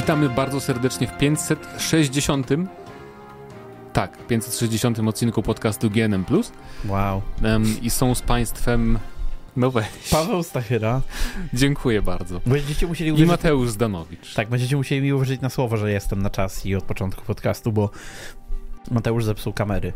Witamy bardzo serdecznie w 560. Tak, 560 odcinku podcastu GNM. Wow. Um, I są z Państwem. No weź. Paweł Stachyra. Dziękuję bardzo. Będziecie musieli uwierzyć... I Mateusz Zdanowicz. Tak, będziecie musieli mi uwierzyć na słowo, że jestem na czas i od początku podcastu, bo Mateusz zepsuł kamery.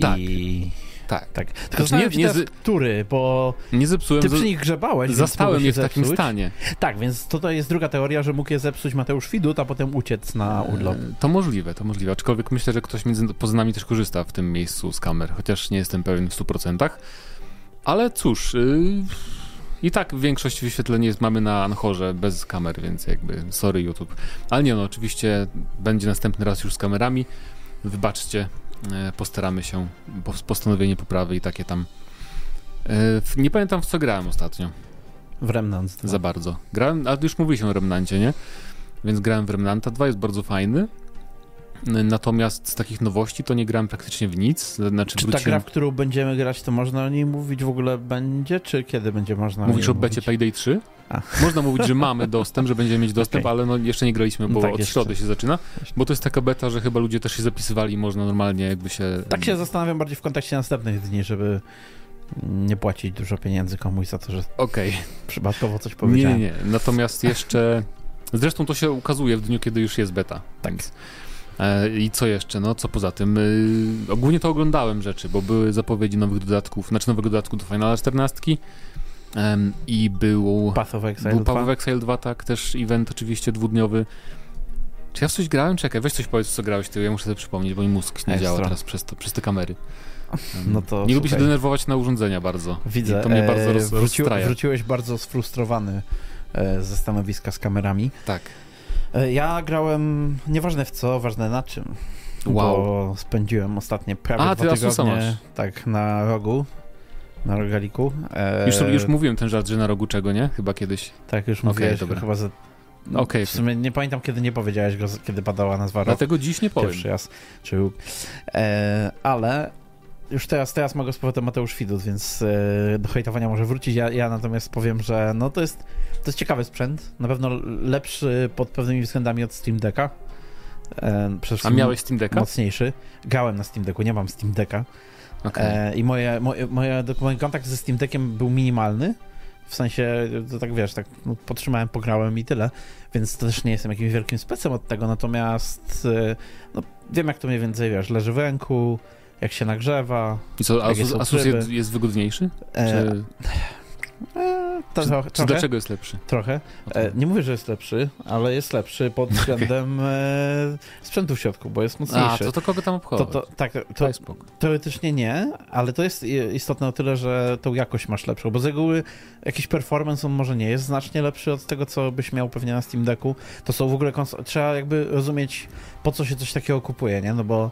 Tak. I... Tak. tak. Tylko znaczy, nie, nie z... który, bo nie zepsułem. Ty przy nich grzebałeś. Zastałem je w zepsuć. takim stanie. Tak, więc to, to jest druga teoria, że mógł je zepsuć Mateusz Widut, a potem uciec na urlop. E, to możliwe, to możliwe. Aczkolwiek myślę, że ktoś między, poza nami też korzysta w tym miejscu z kamer, chociaż nie jestem pewien w 100%. Ale cóż, yy, i tak większość wyświetleń jest, mamy na Anchorze bez kamer, więc jakby sorry YouTube. Ale nie no, oczywiście będzie następny raz już z kamerami. Wybaczcie, postaramy się, postanowienie poprawy i takie tam. E, nie pamiętam w co grałem ostatnio. W Remnant 2. Za bardzo. Grałem, ale już mówiliśmy o Remnancie, nie? Więc grałem w Remnanta 2, jest bardzo fajny. Natomiast z takich nowości to nie grałem praktycznie w nic. Znaczy czy wróciłem... ta gra, w którą będziemy grać, to można o niej mówić w ogóle będzie, czy kiedy będzie można Mówisz o, o becie Payday 3? A. Można mówić, że mamy dostęp, że będziemy mieć dostęp, okay. ale no jeszcze nie graliśmy, bo no tak, od jeszcze. środy się zaczyna. Bo to jest taka beta, że chyba ludzie też się zapisywali i można normalnie jakby się... Tak się zastanawiam bardziej w kontekście następnych dni, żeby nie płacić dużo pieniędzy komuś za to, że okay. przypadkowo coś powiedziałem. Nie, nie, nie. Natomiast jeszcze... Zresztą to się ukazuje w dniu, kiedy już jest beta. Tak. E, I co jeszcze? No, co poza tym? E, ogólnie to oglądałem rzeczy, bo były zapowiedzi nowych dodatków, znaczy nowego dodatku do Finala 14 i był Path of Exile był 2. Path of Exile 2, tak, też event oczywiście dwudniowy. Czy ja w coś grałem? Czekaj, weź coś powiedz, co grałeś ty, ja muszę sobie przypomnieć, bo mi mózg nie działa teraz przez, to, przez te kamery. No to nie lubię się denerwować na urządzenia bardzo. Widzę. I to mnie bardzo roz, e, wróci, Wróciłeś bardzo sfrustrowany e, ze stanowiska z kamerami. Tak. E, ja grałem, nieważne w co, ważne na czym. Wow. Bo spędziłem ostatnie prawie A, dwa tygodnie tak, na rogu, na rogaliku. E... Już, już mówiłem ten żart, że na rogu czego, nie? Chyba kiedyś. Tak, już mówiłeś, okay, chyba za... No, okay. W sumie nie pamiętam, kiedy nie powiedziałeś go, kiedy padała nazwa rok. Dlatego dziś nie powiem. Pierwszy raz. Czy... E, ale już teraz, teraz mogę z powrotem Mateusz Widut, więc e, do hejtowania może wrócić. Ja, ja natomiast powiem, że no to jest, to jest ciekawy sprzęt. Na pewno lepszy pod pewnymi względami od Steam Decka. E, A miałeś Steam Decka? Mocniejszy. Gałem na Steam Decku, nie mam Steam Decka. Okay. E, I moje, moje, moje, mój kontakt ze Steam Deckiem był minimalny. W sensie, to tak wiesz, tak no, potrzymałem, pograłem i tyle, więc też nie jestem jakimś wielkim specem od tego, natomiast e, no, wiem jak to mniej więcej, wiesz, leży w ręku, jak się nagrzewa. I co, Asus, Asus jest, jest, wygodniejszy? E, Czy... E, to, czy, trochę, czy dlaczego jest lepszy? Trochę. E, nie mówię, że jest lepszy, ale jest lepszy pod względem e, sprzętu w środku, bo jest mocniejszy. A, to, to kogo tam obchodzi? To, to, tak, to, teoretycznie nie, ale to jest istotne o tyle, że tą jakość masz lepszą, bo z reguły jakiś performance on może nie jest znacznie lepszy od tego, co byś miał pewnie na Steam Decku. To są w ogóle trzeba jakby rozumieć, po co się coś takiego kupuje, nie? No bo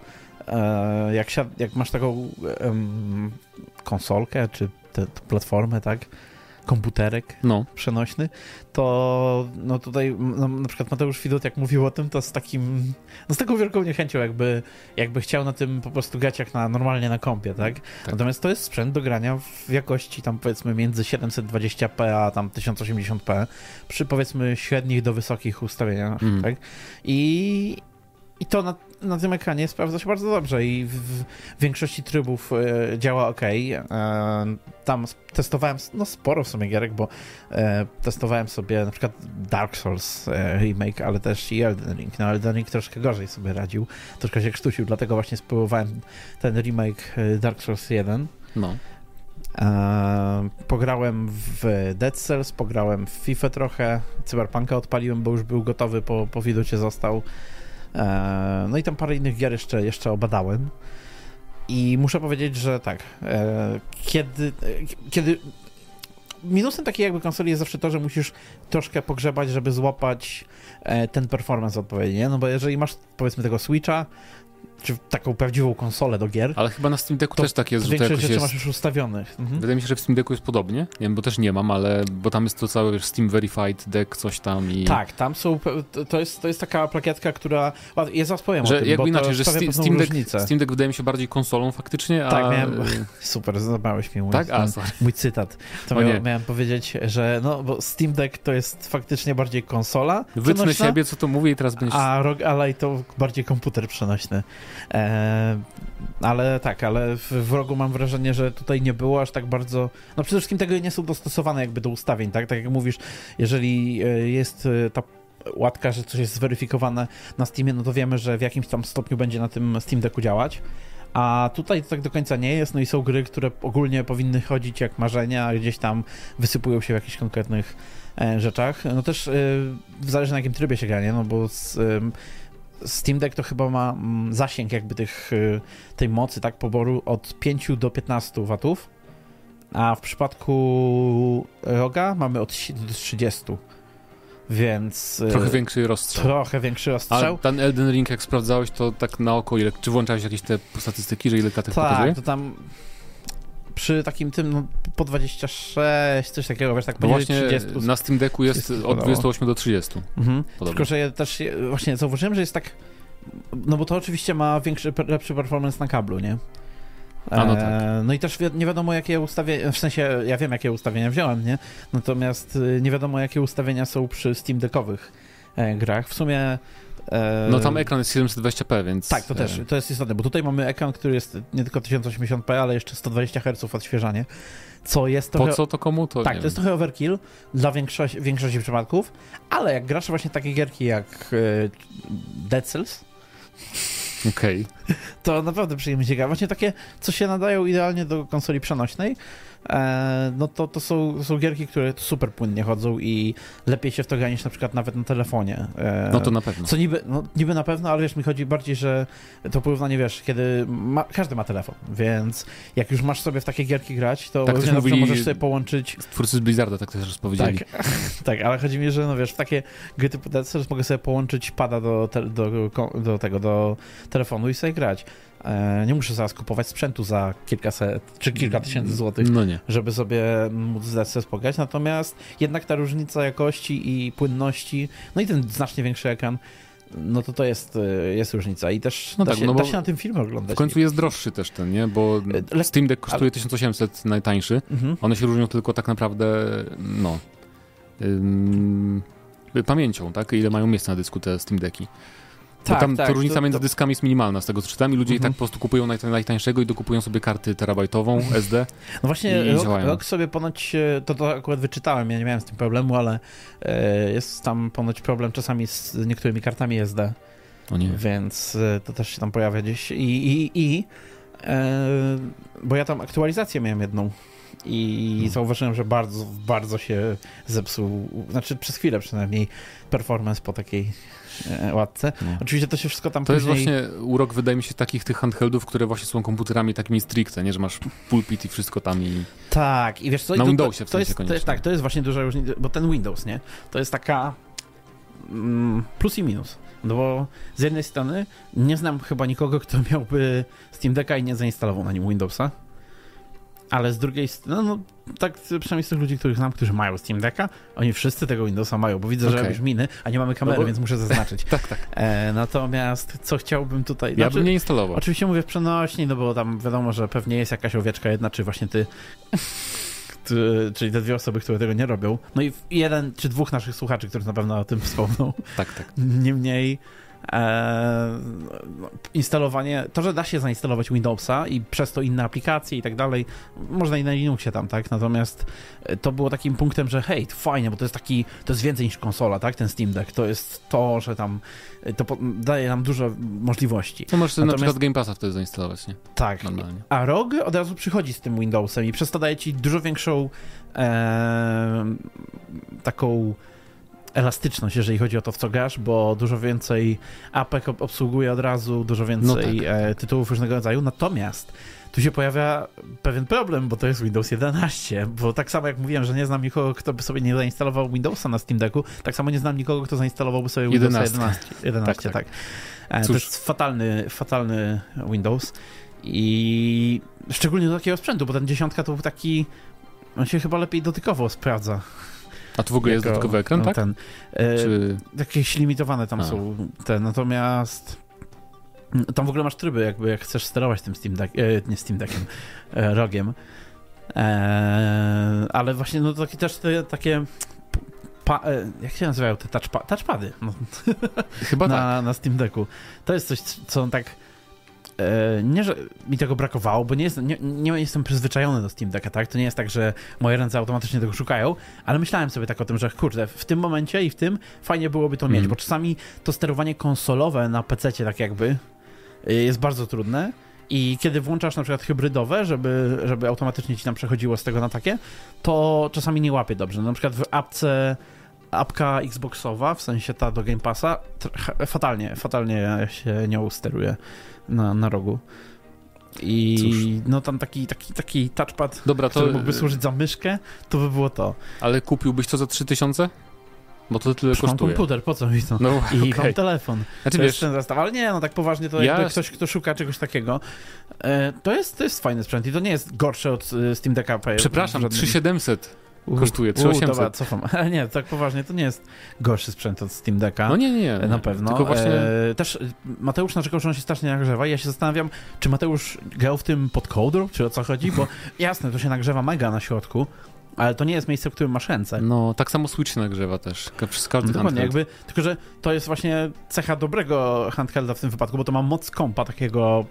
e, jak, jak masz taką konsolkę, czy tę platformę, tak? komputerek no. przenośny, to no tutaj no, na przykład Mateusz Widot jak mówił o tym, to z takim, no z taką wielką niechęcią jakby, jakby chciał na tym po prostu grać jak na, normalnie na kompie, tak? tak? Natomiast to jest sprzęt do grania w jakości tam powiedzmy między 720p a tam 1080p przy powiedzmy średnich do wysokich ustawieniach, mm. tak? I, i to na, na tym ekranie sprawdza się bardzo dobrze i w, w większości trybów e, działa ok. E, tam testowałem no, sporo w sumie gierek, bo e, testowałem sobie na przykład Dark Souls remake, ale też i Elden Ring. No Elden Ring troszkę gorzej sobie radził, troszkę się krztusił, dlatego właśnie spróbowałem ten remake Dark Souls 1. No. Pograłem w Dead Cells, pograłem w FIFA trochę, Cyberpunka odpaliłem, bo już był gotowy, po, po widocie został. E, no i tam parę innych gier jeszcze, jeszcze obadałem. I muszę powiedzieć, że tak, e, kiedy, kiedy minusem takiej jakby konsoli jest zawsze to, że musisz troszkę pogrzebać, żeby złapać e, ten performance odpowiedni, no bo jeżeli masz powiedzmy tego Switcha, czy taką prawdziwą konsolę do gier. Ale chyba na Steam Decku też tak jest, że to jakoś rzeczy jest... masz już ustawionych. Mhm. Wydaje mi się, że w Steam Decku jest podobnie. Nie wiem, bo też nie mam, ale bo tam jest to wiesz, Steam Verified Deck, coś tam i... Tak, tam są, to jest, to jest taka plakietka, która, ja zaraz powiem że o tym, jakby inaczej, że Steam, Steam, Deck, Steam Deck wydaje mi się bardziej konsolą faktycznie, a... Tak, miałem, super, zabrałeś mi mój, tak? a, mój cytat. To miał, miałem powiedzieć, że no, bo Steam Deck to jest faktycznie bardziej konsola Wytnę siebie, co to mówię i teraz będziesz... A Rogue Ally to bardziej komputer przenośny. Eee, ale tak, ale w, w rogu mam wrażenie, że tutaj nie było aż tak bardzo. No przede wszystkim tego nie są dostosowane jakby do ustawień, tak? Tak jak mówisz, jeżeli e, jest e, ta łatka, że coś jest zweryfikowane na Steamie, no to wiemy, że w jakimś tam stopniu będzie na tym Steam Decku działać. A tutaj to tak do końca nie jest, no i są gry, które ogólnie powinny chodzić jak marzenia, a gdzieś tam wysypują się w jakichś konkretnych e, rzeczach. No też zależy na jakim trybie się gra, nie? No bo z, Steam Deck to chyba ma mm, zasięg jakby tych, y, tej mocy, tak, poboru od 5 do 15 watów, a w przypadku Roga mamy od 30. Więc. Y, trochę większy rozstrzał. Trochę większy rozstrzał. A ten Elden Ring, jak sprawdzałeś, to tak na oko, ile, czy włączałeś jakieś te statystyki, że ile klatek tak, pokazuje? Tak, to tam przy takim tym no, po 26, coś takiego, wiesz, tak no właśnie 30. Na Steam Decku jest od 28 do 30. Mhm. Tylko, że ja też właśnie zauważyłem, że jest tak, no bo to oczywiście ma większy, lepszy performance na kablu, nie? A, no, tak. E, no i też wi nie wiadomo, jakie ustawienia, w sensie ja wiem, jakie ustawienia wziąłem, nie? Natomiast y, nie wiadomo, jakie ustawienia są przy Steam Deckowych e, grach. W sumie no tam ekran jest 720p, więc... Tak, to też, to jest istotne, bo tutaj mamy ekran, który jest nie tylko 1080p, ale jeszcze 120 Hz odświeżanie, co jest trochę... Po co to komu? To tak, to jest trochę overkill dla większości, większości przypadków, ale jak grasz właśnie takie gierki jak e, Dead Cells, Okej. Okay. To naprawdę przyjemnie się gra. Właśnie takie, co się nadają idealnie do konsoli przenośnej, e, no to, to są, są gierki, które super płynnie chodzą i lepiej się w to gra niż na przykład nawet na telefonie. E, no to na pewno. Co niby, no, niby na pewno, ale wiesz, mi chodzi bardziej, że to porównanie, wiesz, kiedy ma, każdy ma telefon, więc jak już masz sobie w takie gierki grać, to tak mówili, możesz sobie połączyć... Twórcy z Blizzarda tak też powiedzieli. Tak, tak, ale chodzi mi, że no wiesz, w takie gry typu Dead Cells mogę sobie połączyć pada do, te, do, do tego, do telefonu i sobie grać. E, nie muszę zaraz kupować sprzętu za kilkaset czy kilka tysięcy złotych, no żeby sobie móc zdać sobie spokać. Natomiast jednak ta różnica jakości i płynności, no i ten znacznie większy ekran, no to to jest, e, jest różnica i też no da, tak, się, no da się na tym filmie oglądać. W końcu jest droższy też ten, nie? Bo Steam Deck kosztuje 1800 najtańszy. Mhm. One się różnią tylko tak naprawdę, no, ym, pamięcią, tak? Ile mają miejsca na dysku te Steam Decki. Tak, tam tak, różnica to, między dyskami jest minimalna, z tego co czytam, i ludzie i tak mhm. po prostu kupują najtańszego i dokupują sobie karty terabajtową SD. No właśnie, rok, rok, sobie ponoć, e, to, to akurat wyczytałem, ja nie miałem z tym problemu, ale e, jest tam ponoć problem czasami z niektórymi kartami SD. O nie. Więc e, to też się tam pojawia gdzieś. I, i, i bo ja tam aktualizację miałem jedną i hmm. zauważyłem, że bardzo, bardzo się zepsuł, znaczy przez chwilę przynajmniej performance po takiej E, łatce. No. Oczywiście to się wszystko tam To później... jest właśnie urok, wydaje mi się, takich tych handheldów, które właśnie są komputerami takimi stricte, nie? Że masz pulpit i wszystko tam i... Tak, i wiesz co... Na Windowsie w to jest, to jest, Tak, to jest właśnie duża różnica, bo ten Windows, nie? To jest taka mm, plus i minus. No bo z jednej strony nie znam chyba nikogo, kto miałby Steam Decka i nie zainstalował na nim Windowsa. Ale z drugiej strony, no, no tak przynajmniej z tych ludzi, których znam, którzy mają Steam Decka, oni wszyscy tego Windowsa mają, bo widzę, okay. że robisz miny, a nie mamy kamery, no bo... więc muszę zaznaczyć. tak, tak. E, natomiast co chciałbym tutaj... Ja znaczy, bym nie instalował. Oczywiście mówię w przenośni, no bo tam wiadomo, że pewnie jest jakaś owieczka jedna, czy właśnie ty... czyli te dwie osoby, które tego nie robią. No i jeden czy dwóch naszych słuchaczy, którzy na pewno o tym wspomną. Tak, tak. Niemniej instalowanie, to, że da się zainstalować Windowsa i przez to inne aplikacje i tak dalej, można i na Linuxie tam, tak? Natomiast e, to było takim punktem, że hej, to fajnie, bo to jest taki, to jest więcej niż konsola, tak? Ten Steam Deck, to jest to, że tam e, to daje nam dużo możliwości. To możesz Natomiast, na przykład Game Passa wtedy zainstalować, nie? Tak. Normalnie. A ROG od razu przychodzi z tym Windowsem i przez to daje ci dużo większą e, taką elastyczność, jeżeli chodzi o to, w co grasz, bo dużo więcej apek obsługuje od razu, dużo więcej no tak. e, tytułów różnego rodzaju. Natomiast tu się pojawia pewien problem, bo to jest Windows 11, bo tak samo jak mówiłem, że nie znam nikogo, kto by sobie nie zainstalował Windowsa na Steam Decku, tak samo nie znam nikogo, kto zainstalowałby sobie Windowsa 11. 11, 11 tak. tak. tak. To jest fatalny, fatalny Windows i szczególnie do takiego sprzętu, bo ten dziesiątka to był taki, on się chyba lepiej dotykowo sprawdza. A tu w ogóle jako, jest dodatkowy ekran, no, tak? Ten, e, Czy... Jakieś limitowane tam A. są te, natomiast tam w ogóle masz tryby, jakby jak chcesz sterować tym Steam Deck, e, nie Steam Deckiem, e, rogiem. E, ale właśnie no takie też te, takie pa, jak się nazywają te touchpa, touchpady? No. Chyba na, tak. Na Steam Decku. To jest coś, co tak e, nie, że mi tego brakowało, bo nie, jest, nie, nie, jestem przyzwyczajony do Steam Decka, tak? To nie jest tak, że moje ręce automatycznie tego szukają, ale myślałem sobie tak o tym, że kurde, w tym momencie i w tym fajnie byłoby to mm. mieć, mhm. bo czasami to sterowanie konsolowe na PC tak jakby Y, jest bardzo trudne. I kiedy włączasz na przykład hybrydowe, żeby, żeby automatycznie ci tam przechodziło z tego na takie, to czasami nie łapie dobrze. Na przykład w apce apka Xboxowa, w sensie ta do Game Passa, fatalnie, fatalnie się nią steruje na, na rogu. I Cóż. no tam taki, taki, taki touchpad, Dobra, to... który mógłby służyć za myszkę, to by było to. Ale kupiłbyś to za 3000? Bo to tyle kosztuje. Mam komputer, po co mi to? No, I okay. mam telefon. Znaczy, to wiesz, ten zestaw. Ale nie, no tak poważnie, to ja... jakby ktoś, kto szuka czegoś takiego, e, to, jest, to jest fajny sprzęt i to nie jest gorsze od e, Steam Decka. Przepraszam, żadnym... 3700 kosztuje, 3800. Dobra, cofam. Ale nie, tak poważnie, to nie jest gorszy sprzęt od Steam Decka. No nie, nie, nie. Na pewno. Tylko właśnie... E, też Mateusz narzekał, że on się strasznie nagrzewa i ja się zastanawiam, czy Mateusz grał w tym pod kołdrą, czy o co chodzi, bo jasne, to się nagrzewa mega na środku, ale to nie jest miejsce, w którym masz ręce. No, tak samo Switch nagrzewa też, przez każdy no, Dokładnie, jakby, tylko że to jest właśnie cecha dobrego handhelda w tym wypadku, bo to ma moc kompa takiego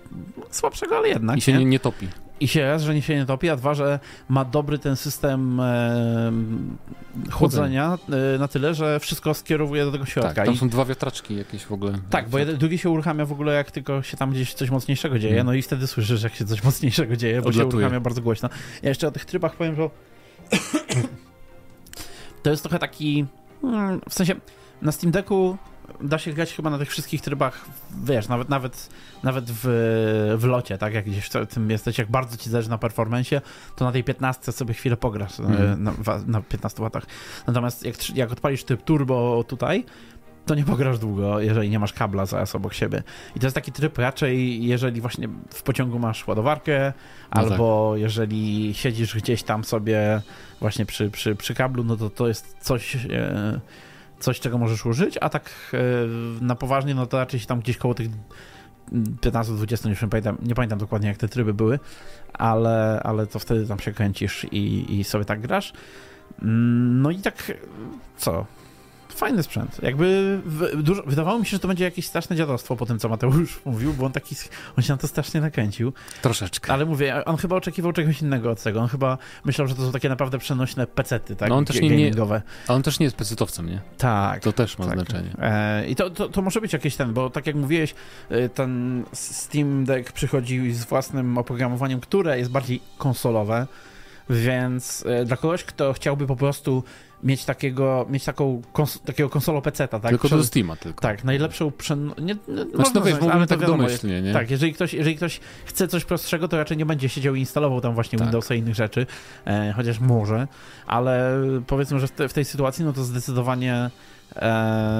słabszego, ale jednak. I się nie, nie topi. I się raz, że nie się nie topi, a dwa, że ma dobry ten system e, chłodzenia e, na tyle, że wszystko skierowuje do tego środka. Tak, tam są dwa wiatraczki jakieś w ogóle. Tak, bo jeden, drugi się uruchamia w ogóle jak tylko się tam gdzieś coś mocniejszego dzieje, hmm. no i wtedy słyszysz, jak się coś mocniejszego dzieje, bo Odlatuje. się uruchamia bardzo głośno. Ja jeszcze o tych trybach powiem, że to jest trochę taki. Hmm, w sensie na Steam Decku da się grać chyba na tych wszystkich trybach, wiesz, nawet nawet, nawet w, w locie, tak, jak gdzieś w tym jesteś, jak bardzo ci zależy na performance, to na tej 15 sobie chwilę pograsz mm. na, na 15 watach. Natomiast jak, jak odpalisz tryb turbo tutaj, to nie pograsz długo, jeżeli nie masz kabla zaraz obok siebie. I to jest taki tryb raczej, jeżeli właśnie w pociągu masz ładowarkę, no albo tak. jeżeli siedzisz gdzieś tam sobie właśnie przy, przy, przy kablu, no to to jest coś, e, coś, czego możesz użyć, a tak e, na poważnie, no to raczej się tam gdzieś koło tych 15-20, nie pamiętam, nie pamiętam dokładnie jak te tryby były, ale, ale to wtedy tam się kręcisz i, i sobie tak grasz. Mm, no i tak co? Fajny sprzęt. Jakby w, dużo, wydawało mi się, że to będzie jakieś straszne dziadostwo po tym, co Mateusz mówił, bo on taki, on się na to strasznie nakręcił. Troszeczkę. Ale mówię, on chyba oczekiwał czegoś innego od tego. On chyba myślał, że to są takie naprawdę przenośne pecety, tak? No on też nie, nie, on też nie jest pecetowcem, nie? Tak. To też ma tak. znaczenie. E, I to, to, to, może być jakieś ten, bo tak jak mówiłeś, e, ten Steam Deck przychodzi z własnym oprogramowaniem, które jest bardziej konsolowe, więc e, dla kogoś, kto chciałby po prostu mieć takiego, mieć taką kons takiego konsolo PC, tak? Tylko do Steama tylko. Tak, najlepszą przen... Nie, nie, znaczy, no wiesz, ale tak domyślnie, nie? Tak, jeżeli ktoś, jeżeli ktoś chce coś prostszego, to raczej nie będzie siedział i instalował tam właśnie tak. Windowsa i innych rzeczy, e, chociaż może, ale powiedzmy, że w, te, w tej sytuacji, no to zdecydowanie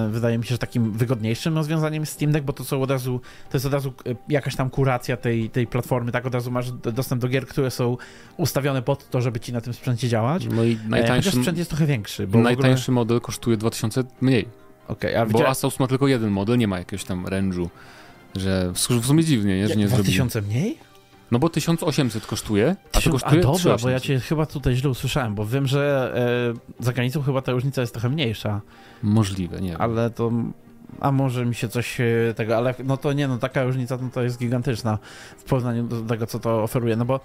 wydaje mi się, że takim wygodniejszym rozwiązaniem jest Steam Deck, bo to są od razu, to jest od razu e, jakaś tam kuracja tej, tej platformy, tak od razu masz dostęp do gier, które są ustawione pod to, żeby ci na tym sprzęcie działać. No i najtańszy, e, sprzęt jest trochę większy. Bo najtańszy ogóle... model kosztuje 2000 mniej. Okay, a bo. Asus ma tylko jeden model, nie ma jakiegoś tam range'u, że w sumie dziwnie, nie, że nie 2000 mniej? No bo 1800 kosztuje, a to kosztuje A dobra, bo ja cię chyba tutaj źle usłyszałem, bo wiem, że e, za granicą chyba ta różnica jest trochę mniejsza. Możliwe, nie wiem. Ale to... A może mi się coś e, tego, ale no to nie, no taka różnica no to jest gigantyczna w porównaniu do tego, co to oferuje, no bo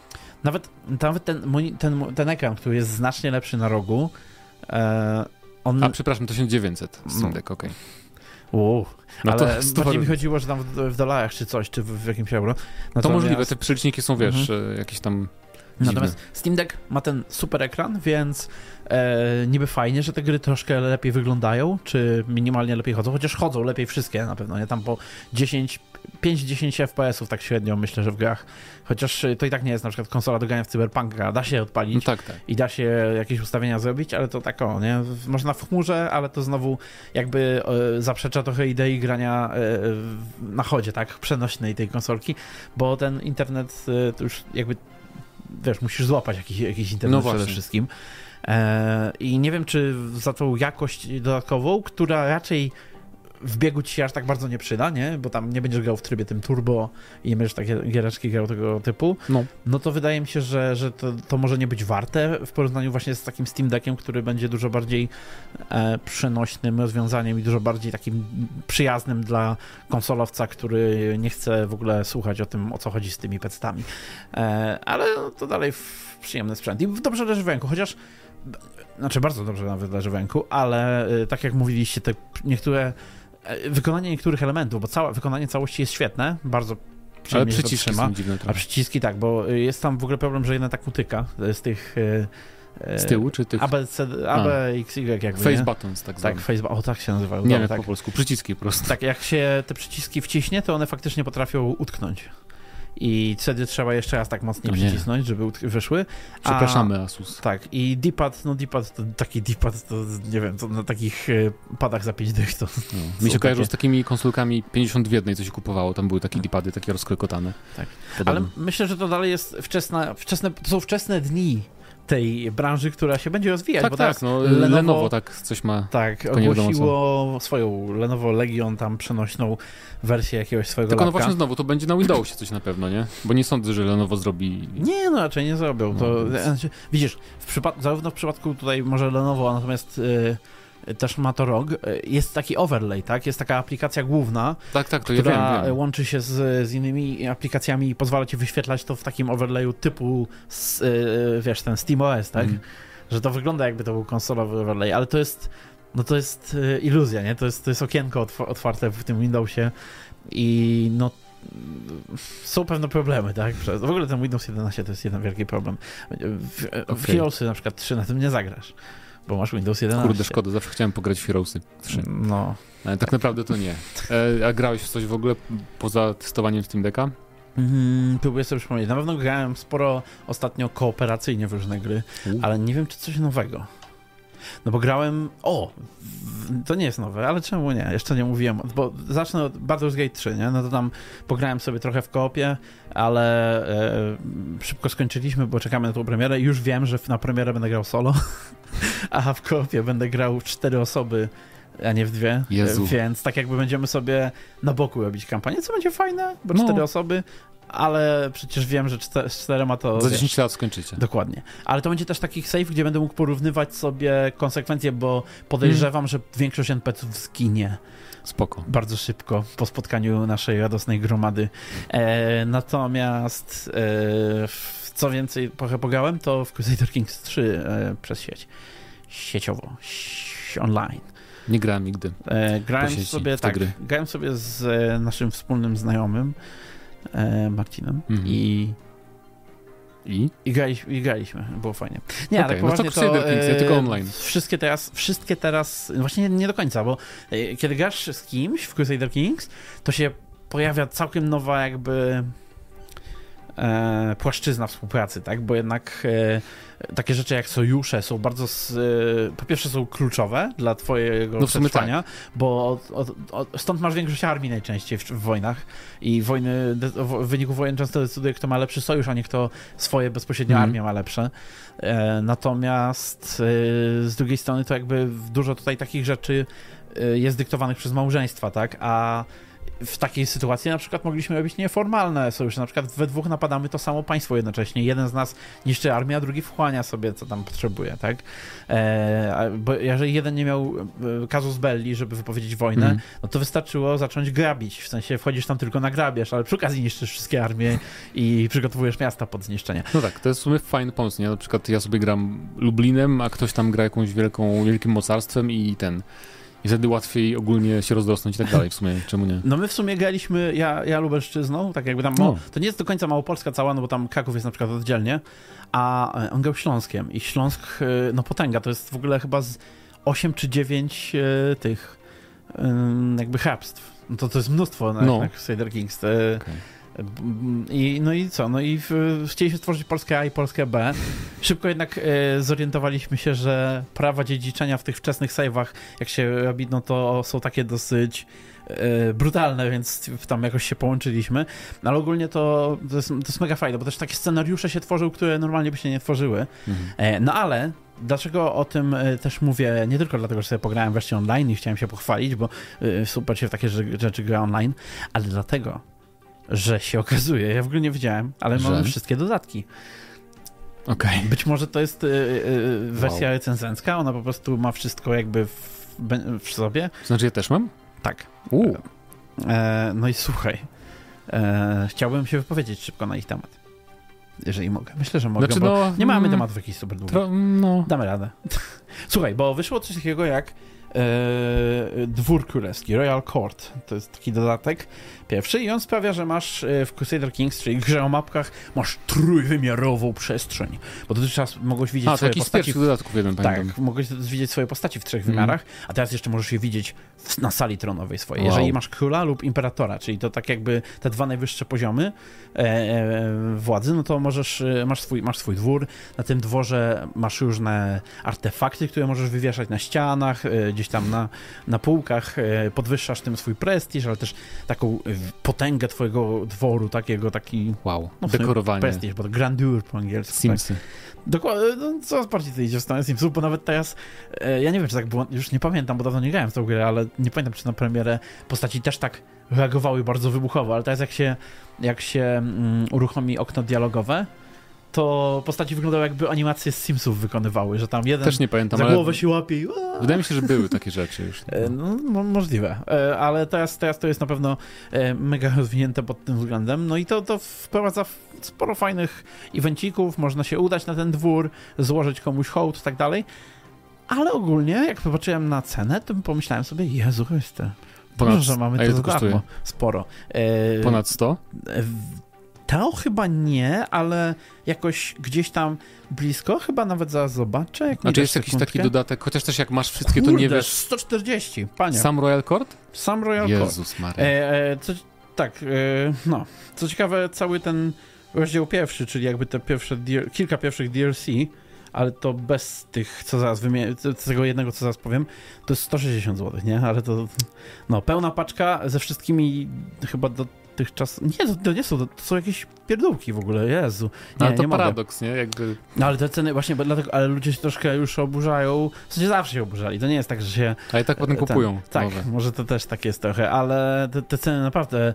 nawet, nawet ten, ten, ten ekran, który jest znacznie lepszy na rogu, e, on... A przepraszam, 1900 Steam no. Okej. Okay. Uuu, no ale to bardziej mi chodziło, że tam w, w dolarach czy coś, czy w, w jakimś euro. Natomiast... To możliwe, te przeliczniki są, wiesz, mhm. jakieś tam Natomiast Steam Deck ma ten super ekran, więc e, niby fajnie, że te gry troszkę lepiej wyglądają, czy minimalnie lepiej chodzą, chociaż chodzą lepiej wszystkie na pewno, nie? Tam po 10, 5-10 FPS-ów tak średnio myślę, że w grach. Chociaż to i tak nie jest na przykład konsola do grania w Cyberpunka, da się odpalić no tak, tak. i da się jakieś ustawienia zrobić, ale to tak o, nie? Można w chmurze, ale to znowu jakby e, zaprzecza trochę idei grania e, na chodzie, tak? Przenośnej tej konsolki, bo ten internet e, to już jakby wiesz, musisz złapać jakiś, jakiś internet no przede wszystkim. E, I nie wiem, czy za tą jakość dodatkową, która raczej w biegu ci się aż tak bardzo nie przyda, nie? Bo tam nie będziesz grał w trybie tym turbo i nie będziesz takie giereczki grał tego typu. No, no to wydaje mi się, że, że to, to może nie być warte w porównaniu właśnie z takim Steam Deckiem, który będzie dużo bardziej e, przenośnym rozwiązaniem i dużo bardziej takim przyjaznym dla konsolowca, który nie chce w ogóle słuchać o tym, o co chodzi z tymi pectami. E, ale to dalej przyjemny sprzęt i dobrze leży w ręku, chociaż znaczy bardzo dobrze nawet leży w ręku, ale e, tak jak mówiliście, te niektóre wykonanie niektórych elementów, bo całe, wykonanie całości jest świetne, bardzo ale przyciski są dziwne trochę. A przyciski tak, bo jest tam w ogóle problem, że jedna tak utyka z tych... E, z tyłu, czy tych? A, B, C, A, B, X, Y jakby, Face nie? buttons, tak Tak, face, o tak się nazywają. Nie, tak. po polsku, przyciski po prostu. Tak, jak się te przyciski wciśnie, to one faktycznie potrafią utknąć i wtedy trzeba jeszcze raz tak mocniej przycisnąć, żeby wyszły. A, Przepraszamy, Asus. Tak, i D-pad, no D-pad, to taki D-pad, to nie wiem, to na takich e, padach za 5 dych to... No. Mi się kojarzą z takimi konsolkami 50 w jednej, co się kupowało, tam były takie tak. D-pady, takie rozklekotane. Tak, Podobno. ale myślę, że to dalej jest wczesna, wczesne, to są wczesne dni tej branży, która się będzie rozwijać. Tak, bo tak, no, Lenovo, Lenovo tak coś ma. Tak, ogłosiło swoją Lenovo Legion, tam przenośną wersję jakiegoś swojego Tylko no właśnie znowu, to będzie na Windowsie coś na pewno, nie? Bo nie sądzę, że Lenovo zrobi... Nie, no raczej nie zrobią. To, no, więc... Znaczy, widzisz, w przypad- zarówno w przypadku tutaj może Lenovo, natomiast... Yy, też ma to ROG, jest taki overlay, tak? Jest taka aplikacja główna, tak, tak, to która ja wiem, wiem. łączy się z, z innymi aplikacjami i pozwala ci wyświetlać to w takim overlayu typu, z, yy, wiesz, ten SteamOS, tak? Mm. Że to wygląda jakby to był konsolowy overlay, ale to jest, no to jest yy, iluzja, nie? To jest, to jest okienko otwarte w tym Windowsie i no są pewne problemy, tak? W ogóle ten Windows 11 to jest jeden wielki problem. W, okay. w na przykład 3 na tym nie zagrasz bo masz Windows 11. Kurde, szkoda, zawsze chciałem pograć w Heroesy 3. No. Ale tak naprawdę to nie. E, a grałeś w coś w ogóle poza testowaniem Steam Decka? Mm, próbuję sobie przypomnieć. Na pewno grałem sporo ostatnio kooperacyjnie w różne gry, U. ale nie wiem, czy coś nowego. No bo grałem. O! To nie jest nowe, ale czemu nie? Jeszcze nie mówiłem. Bo zacznę od Baldur's Gate 3, nie? No to tam pograłem sobie trochę w koopie, ale e, szybko skończyliśmy, bo czekamy na tą premierę. Już wiem, że na premierę będę grał solo, a w koopie będę grał w cztery osoby a nie w dwie. Jezu. Więc tak jakby będziemy sobie na boku robić kampanię, co będzie fajne, bo no. cztery osoby, ale przecież wiem, że z czterema to... Za 10 lat skończycie. Dokładnie. Ale to będzie też taki save, gdzie będę mógł porównywać sobie konsekwencje, bo podejrzewam, mm. że większość NPC-ów zginie. Spoko. Bardzo szybko po spotkaniu naszej radosnej gromady. E, natomiast e, co więcej trochę pograłem, to w Crusader Kings 3 e, przez sieć. Sieciowo. online. Nie grałem nigdy. E, grałem sobie, tak, gry. grałem sobie z e, naszym wspólnym znajomym e, Marcinem mhm. i i? I, graliśmy, I graliśmy, było fajnie. Nie, okay, tak poważnie no to, to Kings, ja tylko online. Wszystkie teraz, wszystkie teraz, właśnie nie, nie do końca, bo e, kiedy grasz z kimś w Crusader Kings, to się pojawia całkiem nowa jakby e, płaszczyzna współpracy, tak? Bo jednak e, takie rzeczy jak sojusze są bardzo, z, e, po pierwsze są kluczowe dla twojego no przetrwania, tak. bo od, od, od, stąd masz większość armii najczęściej w, w, wojnach i wojny, w wyniku wojen często decyduje, kto ma lepszy sojusz, a nie kto swoje bezpośrednie mm. armie ma lepsze. Natomiast z drugiej strony to jakby dużo tutaj takich rzeczy jest dyktowanych przez małżeństwa, tak? A w takiej sytuacji na przykład mogliśmy robić nieformalne sojusze. Na przykład we dwóch napadamy to samo państwo jednocześnie. Jeden z nas niszczy armię, a drugi wchłania sobie, co tam potrzebuje, tak? E, bo jeżeli jeden nie miał kazus e, belli, żeby wypowiedzieć wojnę, mm. no to wystarczyło zacząć grabić. W sensie wchodzisz tam tylko na grabież, ale przy okazji niszczysz wszystkie armie i przygotowujesz miasta pod zniszczenie. No tak, to jest w sumie fajny pomysł, nie? Na przykład ja sobie gram Lublinem, a ktoś tam gra jakąś wielką, wielkim mocarstwem i ten I wtedy łatwiej ogólnie się rozdrosnąć i tak dalej w sumie, czemu nie? No my w sumie graliśmy, ja, ja Lubelszczyzną, tak jakby tam, no. to nie jest do końca Małopolska cała, no bo tam Kraków jest na przykład oddzielnie, a e, on grał Śląskiem i Śląsk, e, no potęga, to jest w ogóle chyba z 8 czy 9 e, tych jakby hrabstw. No to to jest mnóstwo na, no. na Crusader Kings. Okay. I, no i co? No i w, chcieliśmy stworzyć Polskę A i Polskę B. Szybko jednak e, zorientowaliśmy się, że prawa dziedziczenia w tych wczesnych save'ach, jak się robi, no to są takie dosyć e, brutalne, więc tam jakoś się połączyliśmy. Ale ogólnie to, to, jest, to jest mega fajne, bo też takie scenariusze się tworzył, które normalnie by się nie tworzyły. Mhm. E, no ale Dlaczego o tym też mówię? Nie tylko dlatego, że sobie pograłem wreszcie online i chciałem się pochwalić, bo super się w takie rzeczy gra online, ale dlatego, że się okazuje, ja w ogóle nie wiedziałem, ale że? mamy wszystkie dodatki. Okej. Okay. Być może to jest y, y, wersja wow. recenzencka, ona po prostu ma wszystko jakby w, w sobie. Znaczy ja też mam? Tak. Uh. E, no i słuchaj, e, chciałbym się wypowiedzieć szybko na ich temat. Jeżeli mogę. Myślę, że mogę, znaczy, no, nie mamy mm, tematów jakichś super długich. No. Damy radę. Słuchaj, bo wyszło coś takiego jak Dwór Królewski, Royal Court. To jest taki dodatek pierwszy i on sprawia, że masz e, w Crusader Kings, czyli grze o mapkach, masz trójwymiarową przestrzeń. Bo dotychczas mogłeś widzieć a, swoje postaci... W, dodatków jeden Tak, pamiętam. mogłeś widzieć swoje postaci w trzech mm. wymiarach, a teraz jeszcze możesz je widzieć w, na sali tronowej swojej. Wow. Jeżeli masz króla lub imperatora, czyli to tak jakby te dwa najwyższe poziomy e, e, władzy, no to możesz, e, masz swój, masz swój dwór, na tym dworze masz różne artefakty, które możesz wywieszać na ścianach, e, gdzieś tam na, na półkach, e, podwyższasz tym swój prestiż, ale też taką potęgę twojego dworu, takiego, taki... Wow, no, dekorowanie. Prestige, bo grandeur po angielsku. Tak. Simsy. Tak. Dokładnie, no, coraz bardziej to idzie w stronę Simsów, bo nawet teraz, e, ja nie wiem, czy tak było, już nie pamiętam, bo dawno nie grałem w tą grę, ale nie pamiętam, czy na premierę postaci też tak reagowały bardzo wybuchowo, ale teraz jak się, jak się mm, uruchomi okno dialogowe, to postaci wyglądały jakby animacje z Simsów wykonywały, że tam jeden Też nie pamiętam, za głowę ale... się łapie i... Wydaje mi się, że były takie rzeczy już. E, no, możliwe, e, ale teraz, teraz to jest na pewno e, mega rozwinięte pod tym względem. No i to, to wprowadza sporo fajnych evencików, można się udać na ten dwór, złożyć komuś hołd i tak dalej. Ale ogólnie, jak popatrzyłem na cenę, to pomyślałem sobie, Jezu Chryste, Ponad, że mamy to, kosztuje? Sporo. Ponad 100? To chyba nie, ale jakoś gdzieś tam blisko, chyba nawet zaraz zobaczę. Jak znaczy jest jakiś taki dodatek, chociaż też jak masz wszystkie, Kurde, to nie wiesz... 140, panie. Sam Royal Court? Sam Royal Jezus Court. Jezus Maria. E, e, co, tak, e, no. Co ciekawe, cały ten rozdział pierwszy, czyli jakby te pierwsze, kilka pierwszych DLC, ale to bez tych, co zaraz wymienię, tego jednego, co zaraz powiem, to jest 160 zł, nie? Ale to, no, pełna paczka ze wszystkimi chyba do dotychczas... Nie, to, nie są, to, są jakieś pierdółki w ogóle, Jezu. Nie, no, ale to nie paradoks, mogę. nie? Jakby... No ale te ceny właśnie, dlatego, ale ludzie się troszkę już oburzają, w sensie zawsze się oburzali, to nie jest tak, że się... A i tak potem ten, kupują. Tak, nowe. może to też tak jest trochę, ale te, te ceny naprawdę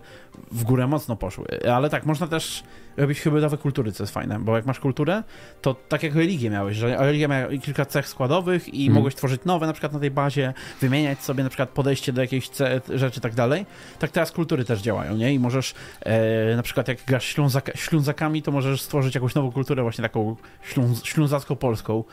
w górę mocno poszły. Ale tak, można też robić hybrydowe kultury, co jest fajne, bo jak masz kulturę, to tak jak religię miałeś, że religia miała kilka cech składowych i mm. mogłeś tworzyć nowe na przykład na tej bazie, wymieniać sobie na przykład podejście do jakiejś rzeczy i tak dalej, tak teraz kultury też działają, nie? I możesz e, na przykład jak grasz ślązaka, ślązakami, to możesz stworzyć jakąś nową kulturę właśnie taką śląz, ślązacko-polską,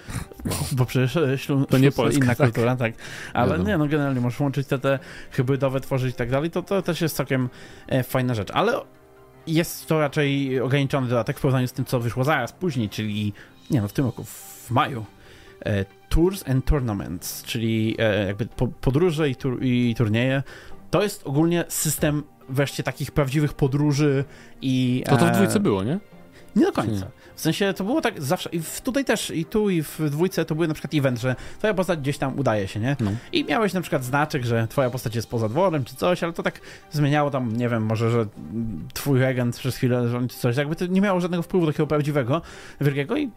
bo przecież e, ślą, to nie Polska, inna tak. kultura, tak. Ale nie, no generalnie możesz łączyć te, te hybrydowe, tworzyć i tak dalej, to, to też jest całkiem e, fajna rzecz, ale jest to raczej ograniczony dodatek w porównaniu z tym, co wyszło zaraz później, czyli nie no, w tym roku, w maju. E, Tours and Tournaments, czyli e, jakby po, podróże i, tur, i turnieje. To jest ogólnie system wreszcie takich prawdziwych podróży i... To to w dwójce było, nie? Nie do końca. W sensie to było tak zawsze, i tutaj też, i tu, i w dwójce to był na przykład event, że twoja postać gdzieś tam udaje się, nie? No. I miałeś na przykład znaczek, że twoja postać jest poza dworem, czy coś, ale to tak zmieniało tam, nie wiem, może, że twój regent przez chwilę rządzi coś, jakby to nie miało żadnego wpływu takiego prawdziwego, wielkiego i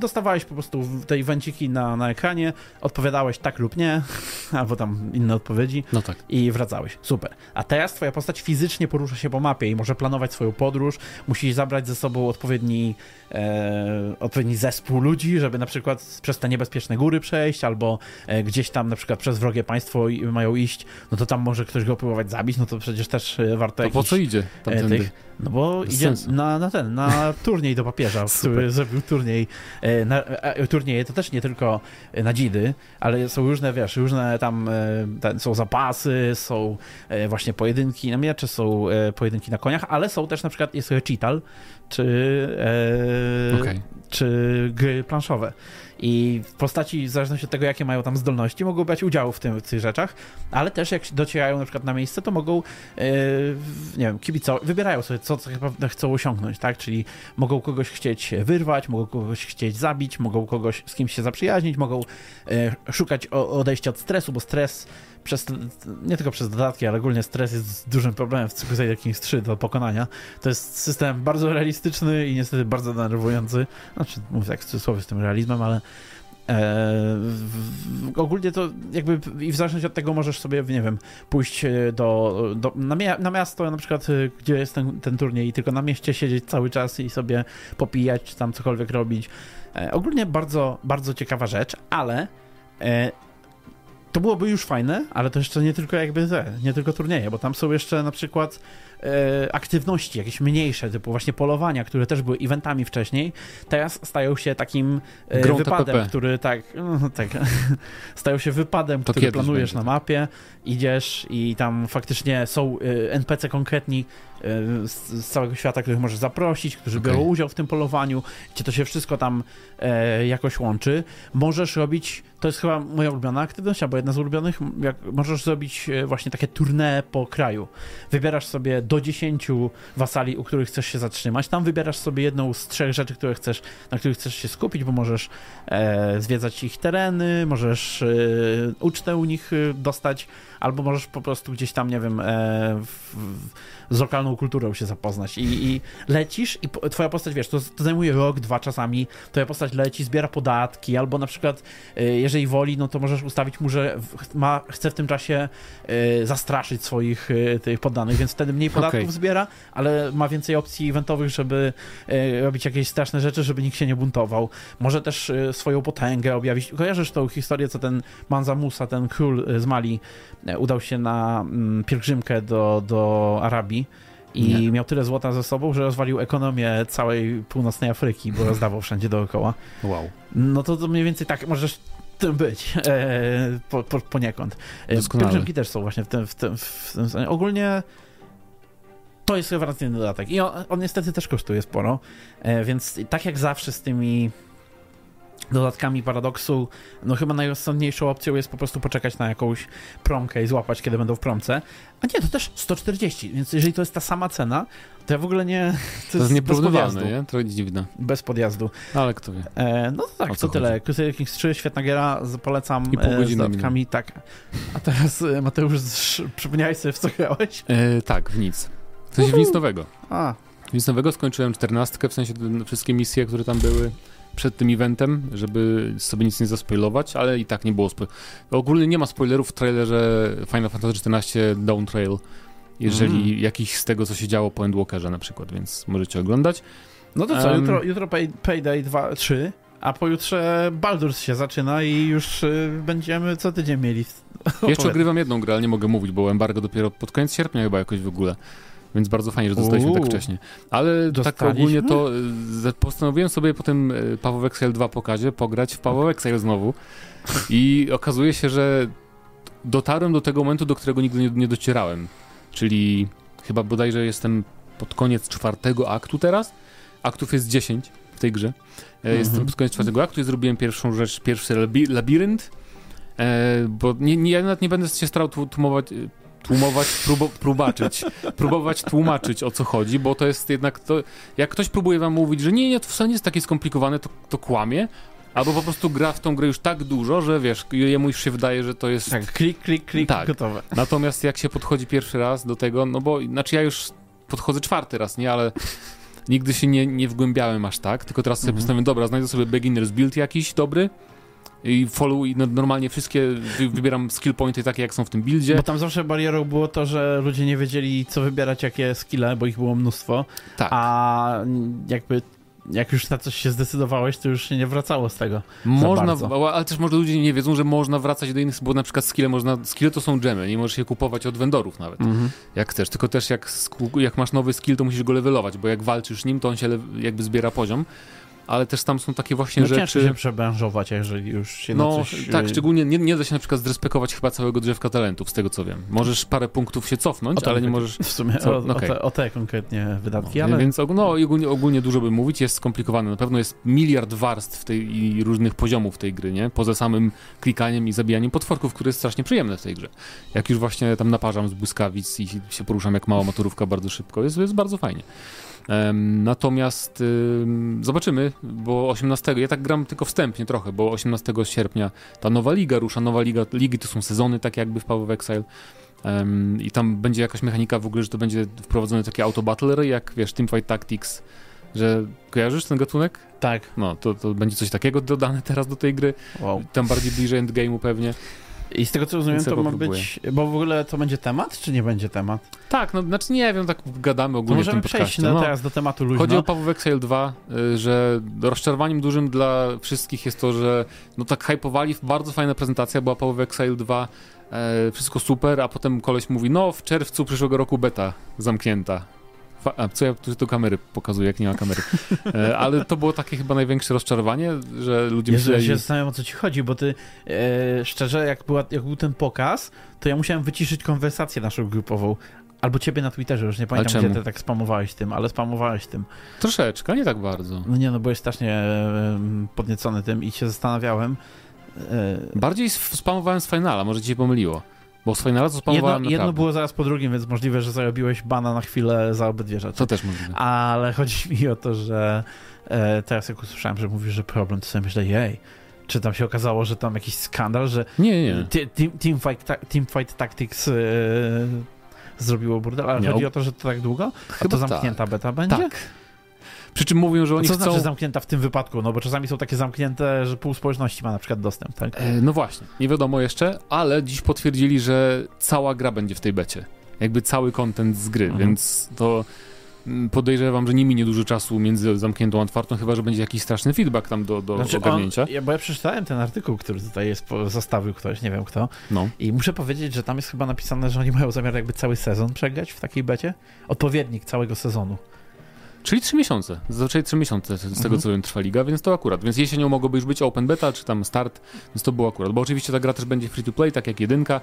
dostawałeś po prostu te evenciki na, na ekranie, odpowiadałeś tak lub nie, albo tam inne odpowiedzi no tak. i wracałeś. Super. A teraz twoja postać fizycznie porusza się po mapie i może planować swoją podróż, musisz zabrać ze sobą odpowiedni e, odpowiedni zespół ludzi, żeby na przykład przez te niebezpieczne góry przejść, albo e, gdzieś tam na przykład przez wrogie państwo i, mają iść, no to tam może ktoś go próbować zabić, no to przecież też e, warto To po co idzie e, tych, No bo Bez idzie na, na ten, na turniej do papieża, który zrobił turniej. E, na, turnieje to też nie tylko na dzidy, ale są różne, wiesz, różne tam są zapasy, są właśnie pojedynki na miecze, są pojedynki na koniach, ale są też na przykład, jest cheatal, czy, e, okay. czy gry planszowe. I w postaci, w zależności od tego, jakie mają tam zdolności, mogą brać udział w, tym, w tych rzeczach, ale też jak docierają na przykład na miejsce, to mogą, e, nie wiem, kibicować, wybierają sobie, co naprawdę chcą osiągnąć, tak? Czyli mogą kogoś chcieć wyrwać, mogą kogoś chcieć zabić, mogą kogoś z kimś się zaprzyjaźnić, mogą e, szukać odejścia od stresu, bo stres przez, nie tylko przez dodatki, ale ogólnie stres jest dużym problemem w Crusader Kings 3 do pokonania. To jest system bardzo realistyczny i niestety bardzo denerwujący. Znaczy, mówię tak w cudzysłowie z tym realizmem, ale e, ogólnie to jakby i w zależności od tego możesz sobie, nie wiem, pójść e, do, do na, mia na, miasto na przykład, e, gdzie jest ten, ten turniej i tylko na mieście siedzieć cały czas i sobie popijać, czy tam cokolwiek robić. Ogólnie bardzo, bardzo ciekawa rzecz, ale to byłoby już fajne, ale to jeszcze nie tylko jakby te, nie tylko turnieje, bo tam są jeszcze na przykład e, aktywności jakieś mniejsze, typu właśnie polowania, które też były eventami wcześniej, teraz stają się takim e, wypadem, który tak, no, tak stają się wypadem, to który planujesz na mapie, idziesz i tam faktycznie są e, NPC konkretni, z, całego świata, których możesz zaprosić, którzy okay. biorą udział w tym polowaniu, gdzie to się wszystko tam e, jakoś łączy. Możesz robić, to jest chyba moja ulubiona aktywność, albo jedna z ulubionych, jak możesz zrobić e, właśnie takie tournée po kraju. Wybierasz sobie do 10 wasali, u których chcesz się zatrzymać, tam wybierasz sobie jedną z trzech rzeczy, które chcesz, na których chcesz się skupić, bo możesz e, zwiedzać ich tereny, możesz e, ucztę u nich e, dostać, albo możesz po prostu gdzieś tam, nie wiem, w, w, z lokalną kulturą się zapoznać. I, i lecisz i po, twoja postać, wiesz, to, to, zajmuje rok, dwa czasami, twoja postać leci, zbiera podatki, albo na przykład, y, jeżeli woli, no to możesz ustawić mu, że ma, chce w tym czasie y, zastraszyć swoich tych poddanych, więc wtedy mniej podatków okay. zbiera, ale ma więcej opcji eventowych, żeby robić jakieś straszne rzeczy, żeby nikt się nie buntował. Może też swoją potęgę objawić. Kojarzysz tą historię, co ten Manza Musa, ten król z Mali, udał się na mm, pielgrzymkę do, do Arabii i nie. miał tyle złota ze sobą, że rozwalił ekonomię całej północnej Afryki, bo rozdawał wszędzie dookoła. Wow. No to, to mniej więcej tak możesz tym być e, po, po, poniekąd. E, pielgrzymki też są właśnie w tym, w tym, w tym Ogólnie to jest rewelacyjny dodatek i on, on niestety też kosztuje sporo, e, więc tak jak zawsze z tymi dodatkami paradoksu, no chyba najrozsądniejszą opcją jest po prostu poczekać na jakąś promkę i złapać, kiedy będą w promce. A nie, to też 140, więc jeżeli to jest ta sama cena, to ja w ogóle nie... To, to jest nieporównywalne, nie? To dziwne. Bez podjazdu. Ale kto wie. E, no to tak, to tyle. Crusader Kings 3, świetna giera, polecam I pół e, z dodatkami, tak. A teraz e, Mateusz, przypomniałeś sobie w co grałeś? E, tak, w nic. W sensie w nic nowego. A. W nic nowego skończyłem czternastkę, w sensie wszystkie misje, które tam były przed tym eventem, żeby sobie nic nie zaspoilować, ale i tak nie było. Ogólnie nie ma spoilerów w trailerze Final Fantasy XIV Down Trail, jeżeli mm. jakiś z tego, co się działo po Endwalkerze na przykład, więc możecie oglądać. No to co, um, jutro, jutro pay, Payday 2, 3, a pojutrze Baldur's się zaczyna i już y, będziemy co tydzień mieli. Jeszcze grywam jedną grę, ale nie mogę mówić, bo embargo dopiero pod koniec sierpnia chyba jakoś w ogóle. Więc bardzo fajnie, że dostaliśmy tak wcześnie. Ale tak ogólnie to e, postanowiłem sobie po tym e, Paweł Excel 2 pokazie pograć w Paweł Excel znowu. I okazuje się, że dotarłem do tego momentu, do którego nigdy nie, nie docierałem. Czyli chyba bodajże jestem pod koniec czwartego aktu teraz. Aktów jest 10 w tej grze. E, jestem mhm. pod koniec czwartego aktu i zrobiłem pierwszą rzecz, pierwszy labirynt. E, bo nie, nie, ja nawet nie będę się starał tłumować, tłumować, próbo, próbaczyć, próbować tłumaczyć o co chodzi, bo to jest jednak to, jak ktoś próbuje wam mówić, że nie, nie, to wcale nie jest takie skomplikowane, to, to kłamie, albo po prostu gra w tą grę już tak dużo, że wiesz, jemu już się wydaje, że to jest... Tak, klik, klik, klik, tak. gotowe. Natomiast jak się podchodzi pierwszy raz do tego, no bo, znaczy ja już podchodzę czwarty raz, nie, ale nigdy się nie, nie wgłębiałem aż tak, tylko teraz sobie mhm. postanowiłem, dobra, znajdę sobie beginner's build jakiś dobry, i follow i normalnie wszystkie wybieram skill pointy takie jak są w tym buildzie. Bo tam zawsze barierą było to, że ludzie nie wiedzieli co wybierać, jakie skille, bo ich było mnóstwo. Tak. A jakby jak już na coś się zdecydowałeś, to już się nie wracało z tego. Można, ale też może ludzie nie wiedzą, że można wracać do innych, bo na przykład skille można, skille to są gemy, nie możesz je kupować od vendorów nawet, mhm. jak chcesz, tylko też jak, jak masz nowy skill, to musisz go levelować, bo jak walczysz nim, to on się jakby zbiera poziom ale też tam są takie właśnie no, rzeczy... ciężko się przebranżować, jeżeli już się no, na coś... tak, szczególnie nie, nie da się na przykład zrespekować chyba całego drzewka talentów, z tego co wiem. Możesz parę punktów się cofnąć, ale nie możesz... W sumie co, o, okay. o, te, o, te, konkretnie wydatki, no, ale... Więc no, ogólnie, ogólnie dużo by mówić, jest skomplikowane. Na pewno jest miliard warstw tej, i różnych poziomów tej gry, nie? Poza samym klikaniem i zabijaniem potworków, które jest strasznie przyjemne w tej grze. Jak już właśnie tam naparzam z błyskawic i się poruszam jak mała motorówka bardzo szybko, jest, jest bardzo fajnie. Natomiast zobaczymy, bo 18, ja tak gram tylko wstępnie trochę, bo 18 sierpnia ta nowa liga rusza, nowa liga, ligi to są sezony tak jakby w Power of Exile i tam będzie jakaś mechanika w ogóle, że to będzie wprowadzone takie auto battlery, jak wiesz, Teamfight Tactics, że kojarzysz ten gatunek? Tak. No, to, to będzie coś takiego dodane teraz do tej gry, wow. tam bardziej bliżej endgame'u pewnie. I z tego co rozumiem, to ma być. Bo w ogóle to będzie temat, czy nie będzie temat? Tak, no znaczy nie wiem, tak gadamy ogólnie to możemy w tym przejść no, teraz do tematu luźno. Chodzi o Paweł Exile 2, y, że rozczarowaniem dużym dla wszystkich jest to, że no tak hypowali, bardzo fajna prezentacja była Paweł Exile 2, e, wszystko super, a potem koleś mówi, no w czerwcu przyszłego roku beta zamknięta. A co ja tu do kamery pokazuję, jak nie ma kamery. E, ale to było takie chyba największe rozczarowanie, że ludzie Jezu, myśleli... Ja się zastanawiam, o co ci chodzi, bo ty e, szczerze, jak, była, jak był ten pokaz, to ja musiałem wyciszyć konwersację naszą grupową. Albo ciebie na Twitterze, już nie pamiętam, gdzie ty tak spamowałeś tym, ale spamowałeś tym. Troszeczkę, nie tak bardzo. No nie, no byłeś strasznie e, podniecony tym i się zastanawiałem. E... Bardziej spamowałem z Finala, może ci się pomyliło. Bo z Final Fantasy jedno, jedno było zaraz po drugim, więc możliwe, że zarobiłeś bana na chwilę za obydwie rzeczy. To też możliwe. Ale chodzi mi o to, że e, teraz jak usłyszałem, że mówisz, że problem, to sobie myślę, jej, czy tam się okazało, że tam jakiś skandal, że nie, nie. Team, ta, teamfight Tactics e, zrobiło burdel, ale chodzi o to, że to tak długo? Chyba A to zamknięta tak. beta będzie? Tak. Przy czym mówią, że oni co chcą... Co znaczy zamknięta w tym wypadku? No bo czasami są takie zamknięte, że pół społeczności ma na przykład dostęp, tak? E, no właśnie, nie wiadomo jeszcze, ale dziś potwierdzili, że cała gra będzie w tej becie. Jakby cały content z gry, mhm. więc to mm, podejrzewam, że nie minie dużo czasu między zamkniętą a otwartą, chyba, że będzie jakiś straszny feedback tam do, do znaczy ogarnięcia. On, ja, bo ja przeczytałem ten artykuł, który tutaj jest, zostawił ktoś, nie wiem kto. No. I muszę powiedzieć, że tam jest chyba napisane, że oni mają zamiar jakby cały sezon przegrać w takiej becie. Odpowiednik całego sezonu. Czyli trzy miesiące. Zazwyczaj trzy miesiące z mhm. tego, co wiem, trwa liga, więc to akurat. Więc jesienią mogłoby już być open beta, czy tam start, więc to było akurat. Bo oczywiście ta gra też będzie free to play, tak jak jedynka.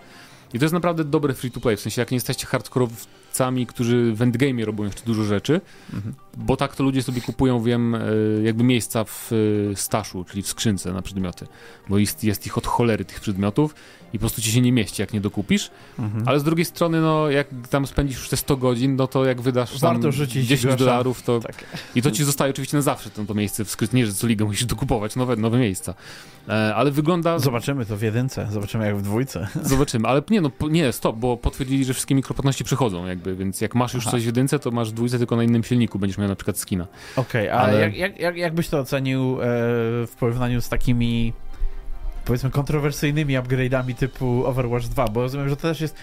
I to jest naprawdę dobry free to play, w sensie jak nie jesteście hardkorowcami, którzy w endgame robią jeszcze dużo rzeczy, mhm. Bo tak to ludzie sobie kupują, wiem, e, jakby miejsca w e, staszu, czyli w skrzynce na przedmioty, bo jest, jest ich od cholery tych przedmiotów i po prostu ci się nie mieści, jak nie dokupisz. Mhm. Ale z drugiej strony, no, jak tam spędzisz już te 100 godzin, no to jak wydasz Warto tam 10 dolarów, to tak. i to ci zostaje oczywiście na zawsze to, to miejsce w skrytce. Nie, że co ligę musisz dokupować nowe, nowe miejsca. E, ale wygląda... Zobaczymy to w jedynce, zobaczymy jak w dwójce. Zobaczymy, ale nie, no nie, stop, bo potwierdzili, że wszystkie mikropłatności przychodzą jakby, więc jak masz już Aha. coś w jedynce, to masz w dwójce tylko na innym silniku, będziesz miał na przykład skina. Okej, okay, ale, ale... Jak, jak, jak, jak byś to ocenił e, w porównaniu z takimi powiedzmy kontrowersyjnymi upgrade'ami typu Overwatch 2, bo rozumiem, że to też jest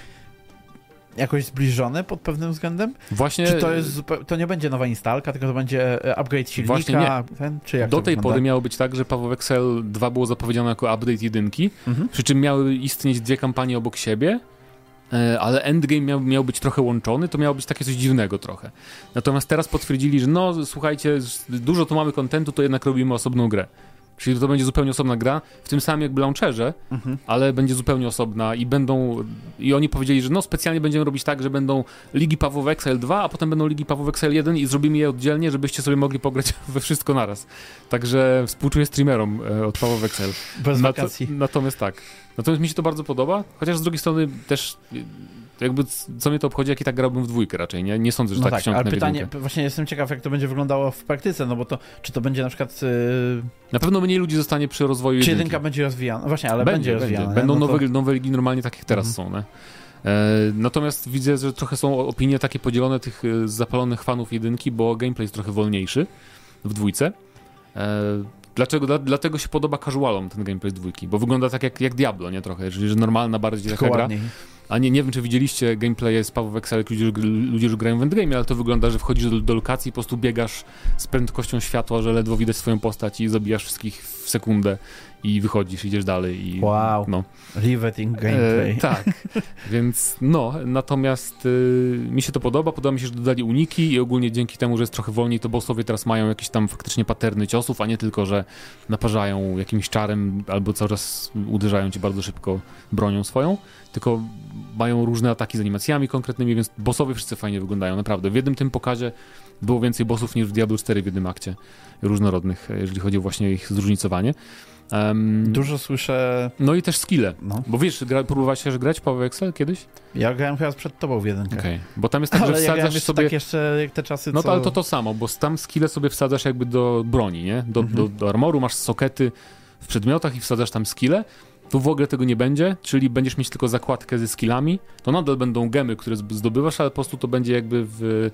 jakoś zbliżone pod pewnym względem? Właśnie. Czy to, jest, to nie będzie nowa instalka, tylko to będzie e, upgrade silnika? Właśnie nie. Ten, czy jak Do tej wygląda? pory miało być tak, że Paweł Excel 2 było zapowiedziane jako update jedynki, mhm. przy czym miały istnieć dwie kampanie obok siebie, ale endgame miał, miał być trochę łączony, to miało być takie coś dziwnego trochę. Natomiast teraz potwierdzili, że no słuchajcie, dużo tu mamy kontentu, to jednak robimy osobną grę. Czyli to będzie zupełnie osobna gra, w tym samym jakby launcherze, mhm. ale będzie zupełnie osobna i będą, i oni powiedzieli, że no specjalnie będziemy robić tak, że będą Ligi Pawłowe Excel 2, a potem będą Ligi Pawłowe Excel 1 i zrobimy je oddzielnie, żebyście sobie mogli pograć we wszystko naraz. Także współczuję streamerom e, od Pawłowe Excel. Bez wakacji. natomiast tak. Natomiast mi się to bardzo podoba, chociaż z drugiej strony też jakby co mnie to obchodzi, jak i tak grałbym w dwójkę raczej, nie? Nie sądzę, że no tak, tak wciągnę ale pytanie, właśnie jestem ciekaw, jak to będzie wyglądało w praktyce, no bo to, czy to będzie na przykład... Yy... Na pewno mniej ludzi zostanie przy rozwoju Czy jedynka będzie rozwijana? No właśnie, ale będzie, będzie rozwijana. Będą no to... nowe, nowe ligi normalnie tak jak teraz mhm. są, nie? E, natomiast widzę, że trochę są opinie takie podzielone tych e, zapalonych fanów jedynki, bo gameplay jest trochę wolniejszy w dwójce. E, dlaczego? Dla, dlatego się podoba casualom ten gameplay z dwójki, bo wygląda tak jak, jak Diablo, nie trochę, czyli że normalna bardziej taka gra. A nie, nie wiem, czy widzieliście gameplay z Paweł jak ludzie, ludzie już grają w endgame, ale to wygląda, że wchodzisz do, do lokacji i po prostu biegasz z prędkością światła, że ledwo widać swoją postać i zabijasz wszystkich w sekundę i wychodzisz, idziesz dalej. I, wow. No. Riveting gameplay. E, tak, więc no, natomiast y, mi się to podoba, podoba mi się, że dodali uniki i ogólnie dzięki temu, że jest trochę wolniej, to bossowie teraz mają jakieś tam faktycznie paterny ciosów, a nie tylko, że naparzają jakimś czarem albo cały czas uderzają ci bardzo szybko bronią swoją, tylko mają różne ataki z animacjami konkretnymi, więc bossowie wszyscy fajnie wyglądają, naprawdę. W jednym tym pokazie było więcej bossów niż w Diablo 4 w jednym akcie różnorodnych, jeżeli chodzi o właśnie ich zróżnicowanie. Um, Dużo słyszę. No i też skille. No. Bo wiesz, gra, próbowałeś też grać Power Excel kiedyś? Ja grałem chyba przed tobą w jedynkę. Okay. Bo tam jest tak, ale że wsadzasz ja sobie... tak jeszcze jak te czasy, No to, ale to to samo, bo tam skille sobie wsadzasz jakby do broni, nie? Do, mhm. do, do armoru, masz sokety w przedmiotach i wsadzasz tam skille. Tu w ogóle tego nie będzie, czyli będziesz mieć tylko zakładkę ze skillami. To nadal będą gemy, które zdobywasz, ale po prostu to będzie jakby w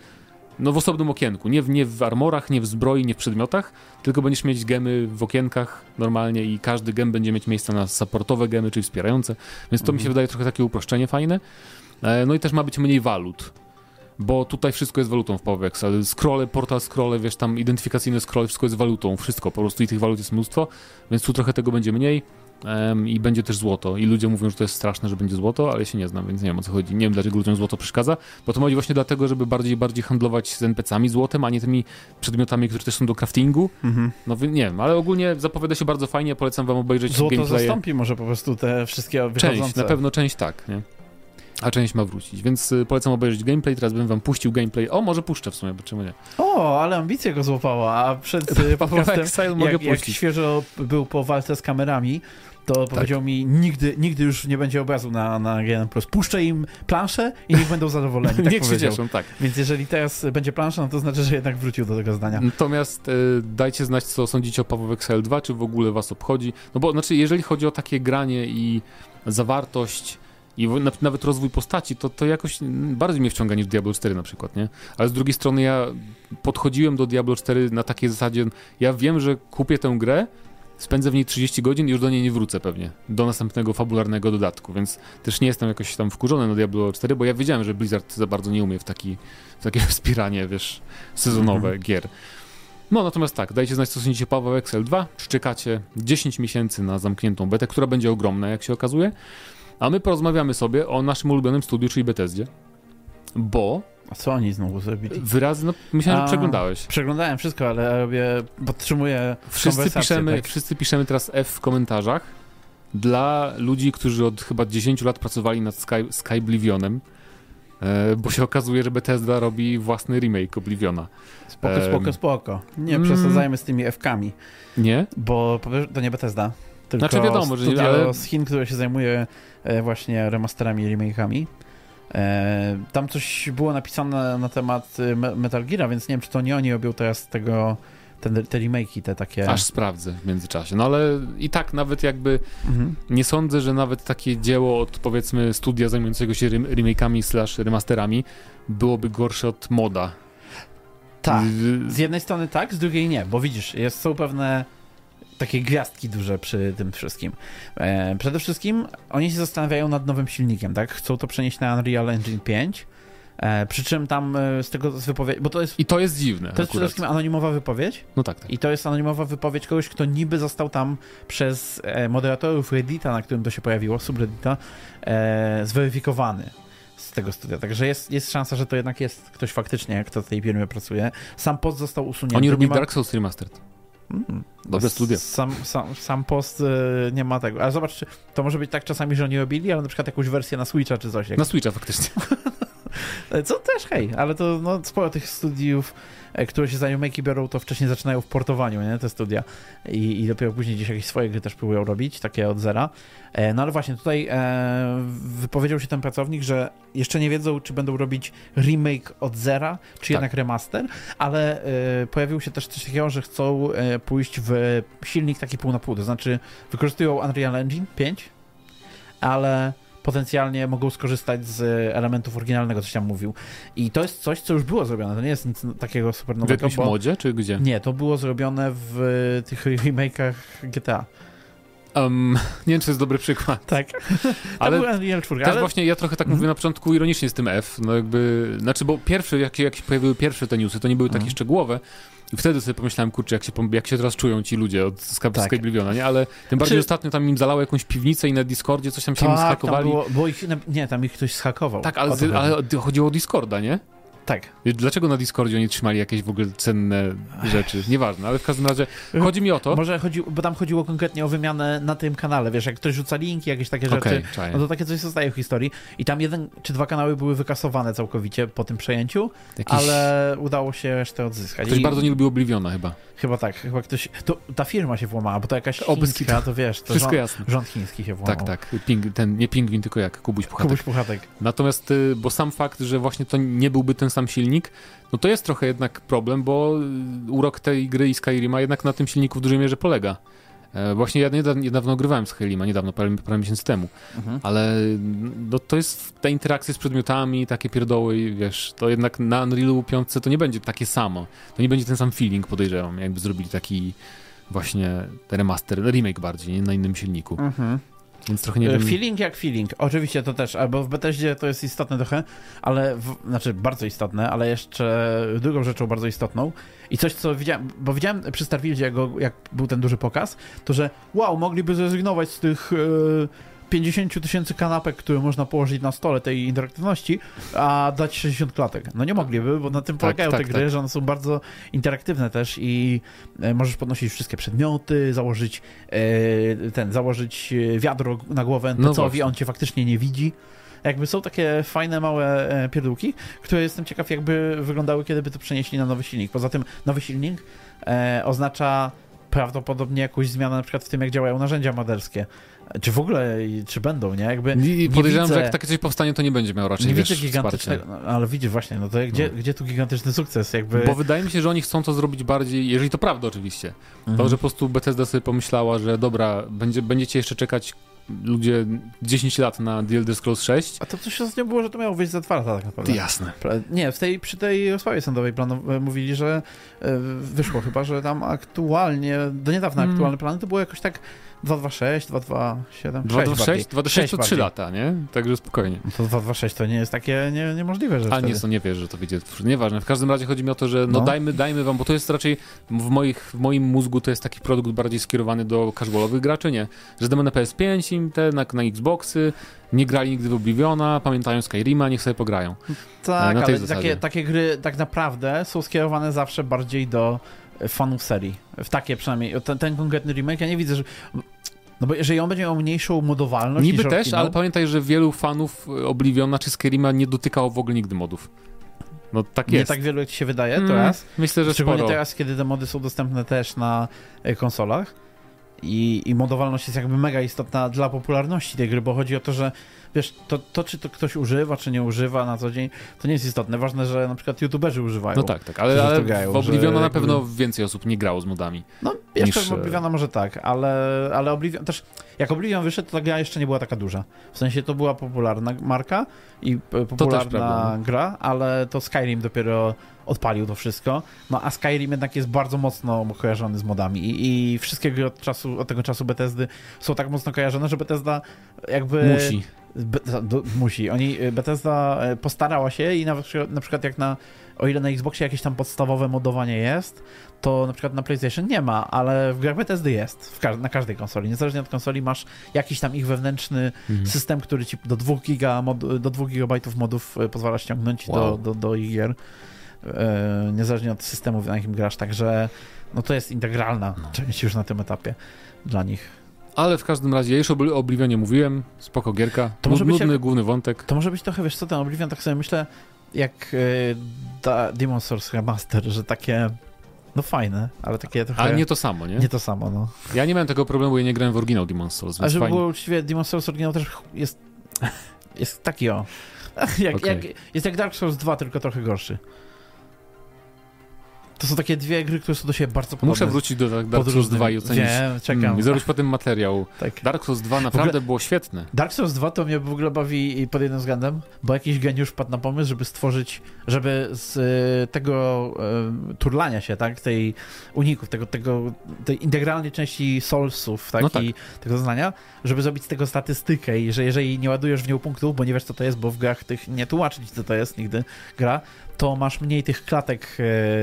no w osobnym okienku, nie w, nie w armorach, nie w zbroi, nie w przedmiotach, tylko będziesz mieć gemy w okienkach normalnie i każdy gem będzie mieć miejsce na supportowe gemy, czyli wspierające, więc to mhm. mi się mhm. wydaje trochę takie uproszczenie fajne. E, no i też ma być mniej walut, bo tutaj wszystko jest walutą w PowerX, ale scrolle, portal scrolle, wiesz, tam identyfikacyjne scrolle, wszystko jest walutą, wszystko, po prostu i tych walut jest mnóstwo, więc tu trochę tego będzie mniej um, i będzie też złoto. I ludzie mówią, że to jest straszne, że będzie złoto, ale ja się nie znam, więc nie wiem o co chodzi. Nie wiem, dlaczego ludziom złoto przeszkadza, bo to chodzi właśnie dlatego, żeby bardziej bardziej handlować z NPC-ami złotem, a nie tymi przedmiotami, które też są do craftingu. Mhm. No nie wiem, ale ogólnie zapowiada się bardzo fajnie, polecam wam obejrzeć Złoto gameplaye. zastąpi może po prostu te wszystkie wychodzące. Część, na pewno część tak, nie? A część ma wrócić, więc y, polecam obejrzeć gameplay. Teraz bym wam puścił gameplay. O, może puszczę w sumie, bo czemu nie? O, ale ambicje go złapała, a przed y, podcastem, jak, jak świeżo był po walce z kamerami, to tak. powiedział mi, nigdy, nigdy już nie będzie obrazu na, na GN+. Puszczę im planszę i niech będą zadowoleni. Tak niech powiedział. się cieszą, tak. Więc jeżeli teraz będzie plansza, no to znaczy, że jednak wrócił do tego zdania. Natomiast y, dajcie znać, co sądzicie o Paweł Excel 2, czy w ogóle was obchodzi. No bo, znaczy, jeżeli chodzi o takie granie i zawartość i nawet rozwój postaci, to, to jakoś bardziej mnie wciąga niż Diablo 4 na przykład, nie? Ale z drugiej strony ja podchodziłem do Diablo 4 na takiej zasadzie, ja wiem, że kupię tę grę, spędzę w niej 30 godzin i już do niej nie wrócę pewnie, do następnego fabularnego dodatku, więc też nie jestem jakoś tam wkurzony na Diablo 4, bo ja wiedziałem, że Blizzard za bardzo nie umie w, taki, w takie wspieranie, wiesz, sezonowe mm -hmm. gier. No natomiast tak, dajcie znać, co sądzicie Paweł Excel 2, czy czekacie 10 miesięcy na zamkniętą betę, która będzie ogromna, jak się okazuje, a my porozmawiamy sobie o naszym ulubionym studiu, czyli Bethesdzie, bo a co oni znowu zrobili? Wyrazy, no myślałem, że przeglądałeś. Przeglądałem wszystko, ale robię, podtrzymuję wszyscy piszemy, tak? wszyscy piszemy teraz F w komentarzach dla ludzi, którzy od chyba 10 lat pracowali nad Sky, Skyblivionem, e, bo się okazuje, że Bethesda robi własny remake Obliviona. Spoko, spoko, spoko. Nie mm. przesadzajmy z tymi F-kami. Nie? Bo to nie Bethesda. Tylko znaczy wiadomo, że nie, ale... z Chin, które się zajmuje e, właśnie remasterami i remake'ami. E, tam coś było napisane na temat y, Metal Gear, więc nie wiem, czy to nie oni robią teraz tego te, te remake'i, te takie... Aż sprawdzę w międzyczasie. No ale i tak nawet jakby mhm. nie sądzę, że nawet takie dzieło od powiedzmy studia zajmującego się remake'ami slash remasterami byłoby gorsze od moda. Tak. Z jednej strony tak, z drugiej nie, bo widzisz, jest, są pewne takie gwiazdki duże przy tym wszystkim. E, przede wszystkim oni się zastanawiają nad nowym silnikiem, tak? Chcą to przenieść na Unreal Engine 5. E, przy czym tam e, z tego z wypowiedzi, bo to jest... I to jest dziwne. To jest przede wszystkim anonimowa wypowiedź. No tak, tak. I to jest anonimowa wypowiedź kogoś, kto niby został tam przez e, moderatorów Reddita, na którym to się pojawiło, subreddita, e, zweryfikowany z tego studia. Także jest, jest szansa, że to jednak jest ktoś faktycznie, kto w tej firmie pracuje. Sam post został usunięty. Oni robili ma... Dark Souls Remastered. Mm, Dobre studia. Sam, sam, sam post y, nie ma tego. Ale zobacz, to może być tak czasami, że oni robili, ale na przykład jakąś wersję na Switcha czy coś. Jak... Na Switcha faktycznie. Co też, hej, ale to no, sporo tych studiów E, które się za remake'i biorą, to wcześniej zaczynają w portowaniu, nie, te studia. I, I dopiero później gdzieś jakieś swoje gry też próbują robić, takie od zera. E, no ale właśnie, tutaj e, wypowiedział się ten pracownik, że jeszcze nie wiedzą, czy będą robić remake od zera, czy tak. jednak remaster, ale e, pojawił się też coś takiego, że chcą e, pójść w silnik taki pół na pół, to znaczy wykorzystują Unreal Engine 5, ale potencjalnie mogą skorzystać z elementów oryginalnego, coś tam mówił. I to jest coś, co już było zrobione, to nie jest nic takiego super nowego. W jakimś bo... modzie, czy gdzie? Nie, to było zrobione w tych remake'ach GTA. Um, nie wiem, czy jest dobry przykład. Tak. ale Unreal 4, też ale... właśnie ja trochę tak mm. mówię na początku ironicznie z tym F, no jakby, znaczy, bo pierwsze, jak, jak się pojawiły pierwsze te newsy, to nie były takie mm. szczegółowe, wtedy sobie pomyślałem, kurczę, jak się, jak się teraz czują ci ludzie od tak. Skybliviona, nie? Ale tym bardziej Czy... ostatnio tam im zalało jakąś piwnicę i na Discordzie coś tam się tak, im zhakowali. Tam było, było ich, nie, tam ich ktoś zhakował. Tak, ale, ale chodziło o Discorda, nie? Tak. Dlaczego na Discordzie oni trzymali jakieś w ogóle cenne rzeczy? Nieważne, ale w każdym razie chodzi mi o to. Może chodzi, bo tam chodziło konkretnie o wymianę na tym kanale, wiesz, jak ktoś rzuca linki, jakieś takie okay, rzeczy, czaję. no to takie coś zostaje w historii. I tam jeden czy dwa kanały były wykasowane całkowicie po tym przejęciu, Jakiś... ale udało się resztę odzyskać. Ktoś I... bardzo nie lubił Obliviona chyba. Chyba tak, chyba ktoś, to, ta firma się włamała, bo to jakaś chińska, to wiesz, to Wszystko rząd, jasne. rząd chiński się włamał. Tak, tak, Ping, ten, nie pingwin, tylko jak, Kubuś Puchatek. Kubuś Puchatek. Natomiast, y, bo sam fakt, że właśnie to nie byłby ten sam silnik, no to jest trochę jednak problem, bo y, urok tej gry i Skyrima jednak na tym silniku w dużej mierze polega. E, właśnie ja niedawno, niedawno grywałem z Skyrima, niedawno, parę, parę miesięcy temu, mhm. ale no, to jest te interakcje z przedmiotami, takie pierdoły, wiesz, to jednak na Unrealu 5 to nie będzie takie samo. To nie będzie ten sam feeling, podejrzewam, jakby zrobili taki właśnie remaster, remake bardziej, nie? na innym silniku. Mhm. Więc trochę nie wiem. Feeling jak feeling. Oczywiście to też, albo w Bethesdzie to jest istotne trochę, ale, w, znaczy bardzo istotne, ale jeszcze drugą rzeczą bardzo istotną i coś, co widziałem, bo widziałem przy Starfieldzie, jak, jak był ten duży pokaz, to że wow, mogliby zrezygnować z tych... Yy, 50 tysięcy kanapek, które można położyć na stole tej interaktywności, a dać 60 klatek. No nie mogliby, bo na tym tak, polegają tak, te gry, tak. że one są bardzo interaktywne też i e, możesz podnosić wszystkie przedmioty, założyć e, ten, założyć wiadro na głowę NPC-owi, no on cię faktycznie nie widzi. Jakby są takie fajne, małe e, pierdółki, które jestem ciekaw, jakby wyglądały, kiedy by to przenieśli na nowy silnik. Poza tym nowy silnik e, oznacza prawdopodobnie jakąś zmianę na przykład w tym, jak działają narzędzia moderskie. Czy w ogóle, czy będą, nie? Jakby I podejrzewam, widzę, że jak takie coś powstanie, to nie będzie miał raczej, Nie wiesz, widzę gigantycznego, no, ale widzisz właśnie, no to gdzie, no. gdzie tu gigantyczny sukces? Jakby... Bo wydaje mi się, że oni chcą to zrobić bardziej, jeżeli to prawda oczywiście, mhm. to, że po prostu Bethesda sobie pomyślała, że dobra, będzie, będziecie jeszcze czekać ludzie 10 lat na The Elder Scrolls 6. A to coś nie było, że to miało wyjść za dwa lata tak naprawdę. Jasne. Nie, w tej, przy tej rozprawie sądowej planu, e, mówili, że e, wyszło chyba, że tam aktualnie, do niedawna hmm. aktualne plany to było jakoś tak 226, 227, 226, 226 to 3 lata, nie? Także spokojnie. No to 226 to nie jest takie nie, niemożliwe, że A nie, to nie wiesz, że to wyjdzie. Nieważne. W każdym razie chodzi mi o to, że no, no, dajmy, dajmy wam, bo to jest raczej w, moich, w moim mózgu to jest taki produkt bardziej skierowany do casualowych graczy, nie? Że damy na PS5 im te, na, na Xboxy, nie grali nigdy w Obliviona, pamiętają Skyrima, niech sobie pograją. Tak, ale takie, takie gry tak naprawdę są skierowane zawsze bardziej do fanów serii. W takie przynajmniej. Ten, ten konkretny remake, ja nie widzę, że no bo jeżeli on będzie miał mniejszą modowalność Niby też, ale pamiętaj, że wielu fanów Obliviona czy Skyrima nie dotykało w ogóle nigdy modów. No tak jest. Nie tak wielu jak ci się wydaje mm, teraz. Myślę, że Szczególnie sporo. teraz, kiedy te mody są dostępne też na e, konsolach. I, I modowalność jest jakby mega istotna dla popularności tej gry, bo chodzi o to, że wiesz, to, to czy to ktoś używa, czy nie używa na co dzień, to nie jest istotne. Ważne, że na przykład youtuberzy używają. No tak, tak, ale, ale w Obliviona na pewno więcej osób nie grało z modami. No, jeszcze niż... w Obliviona może tak, ale, ale Oblivion też, jak Oblivion wyszedł, to ta gra jeszcze nie była taka duża. W sensie to była popularna marka i popularna gra, ale to Skyrim dopiero odpalił to wszystko. No a Skyrim jednak jest bardzo mocno kojarzony z modami i, i wszystkie gry od, czasu, od tego czasu Bethesdy są tak mocno kojarzone, że Bethesda jakby... Musi. Be, do, musi. Oni, y, Bethesda y, postarała się i na, na przykład jak na, o ile na Xboxie jakieś tam podstawowe modowanie jest, to na przykład na PlayStation nie ma, ale w grach Bethesdy jest, ka na każdej konsoli. Niezależnie od konsoli masz jakiś tam ich wewnętrzny mhm. system, który ci do 2 giga, mod, do 2 gigabajtów modów y, pozwala ściągnąć wow. do, do, do ich gier. E, niezależnie od systemu, na jakim grasz, także no to jest integralna no. część już na tym etapie dla nich. Ale w każdym razie, ja już o Oblivionie mówiłem, spoko gierka, to może nudny jak, główny wątek. To może być trochę, wiesz co, ten Oblivion, tak sobie myślę, jak y, da Demon Souls Remaster, że takie no fajne, ale takie trochę... Ale nie to samo, nie? Nie to samo, no. Ja nie miałem tego problemu, bo ja nie grałem w oryginał Demon Souls, A żeby fajnie. było uczciwie, Demon Souls oryginał też jest, jest taki o. Jak, okay. jak, jest jak Dark Souls 2, tylko trochę gorszy. To są takie dwie gry, które są do siebie bardzo podobne. Muszę wrócić do Dark Souls 2 i ocenić. Wiem, czekam. Mm, I zrobić potem materiał. Tak. Dark Souls 2 naprawdę ogóle, było świetne. Dark Souls 2 to mnie w ogóle bawi pod jednym względem, bo jakiś geniusz padł na pomysł, żeby stworzyć, żeby z e, tego e, turlania się, tak, tej uników, tego, tego, tej integralnej części Soulsów, tak, no tak. i tego znania, żeby zrobić z tego statystykę i że jeżeli nie ładujesz w nią punktów, bo nie wiesz co to jest, bo w grach tych nie tłumaczyć co to jest nigdy gra, to masz mniej tych klatek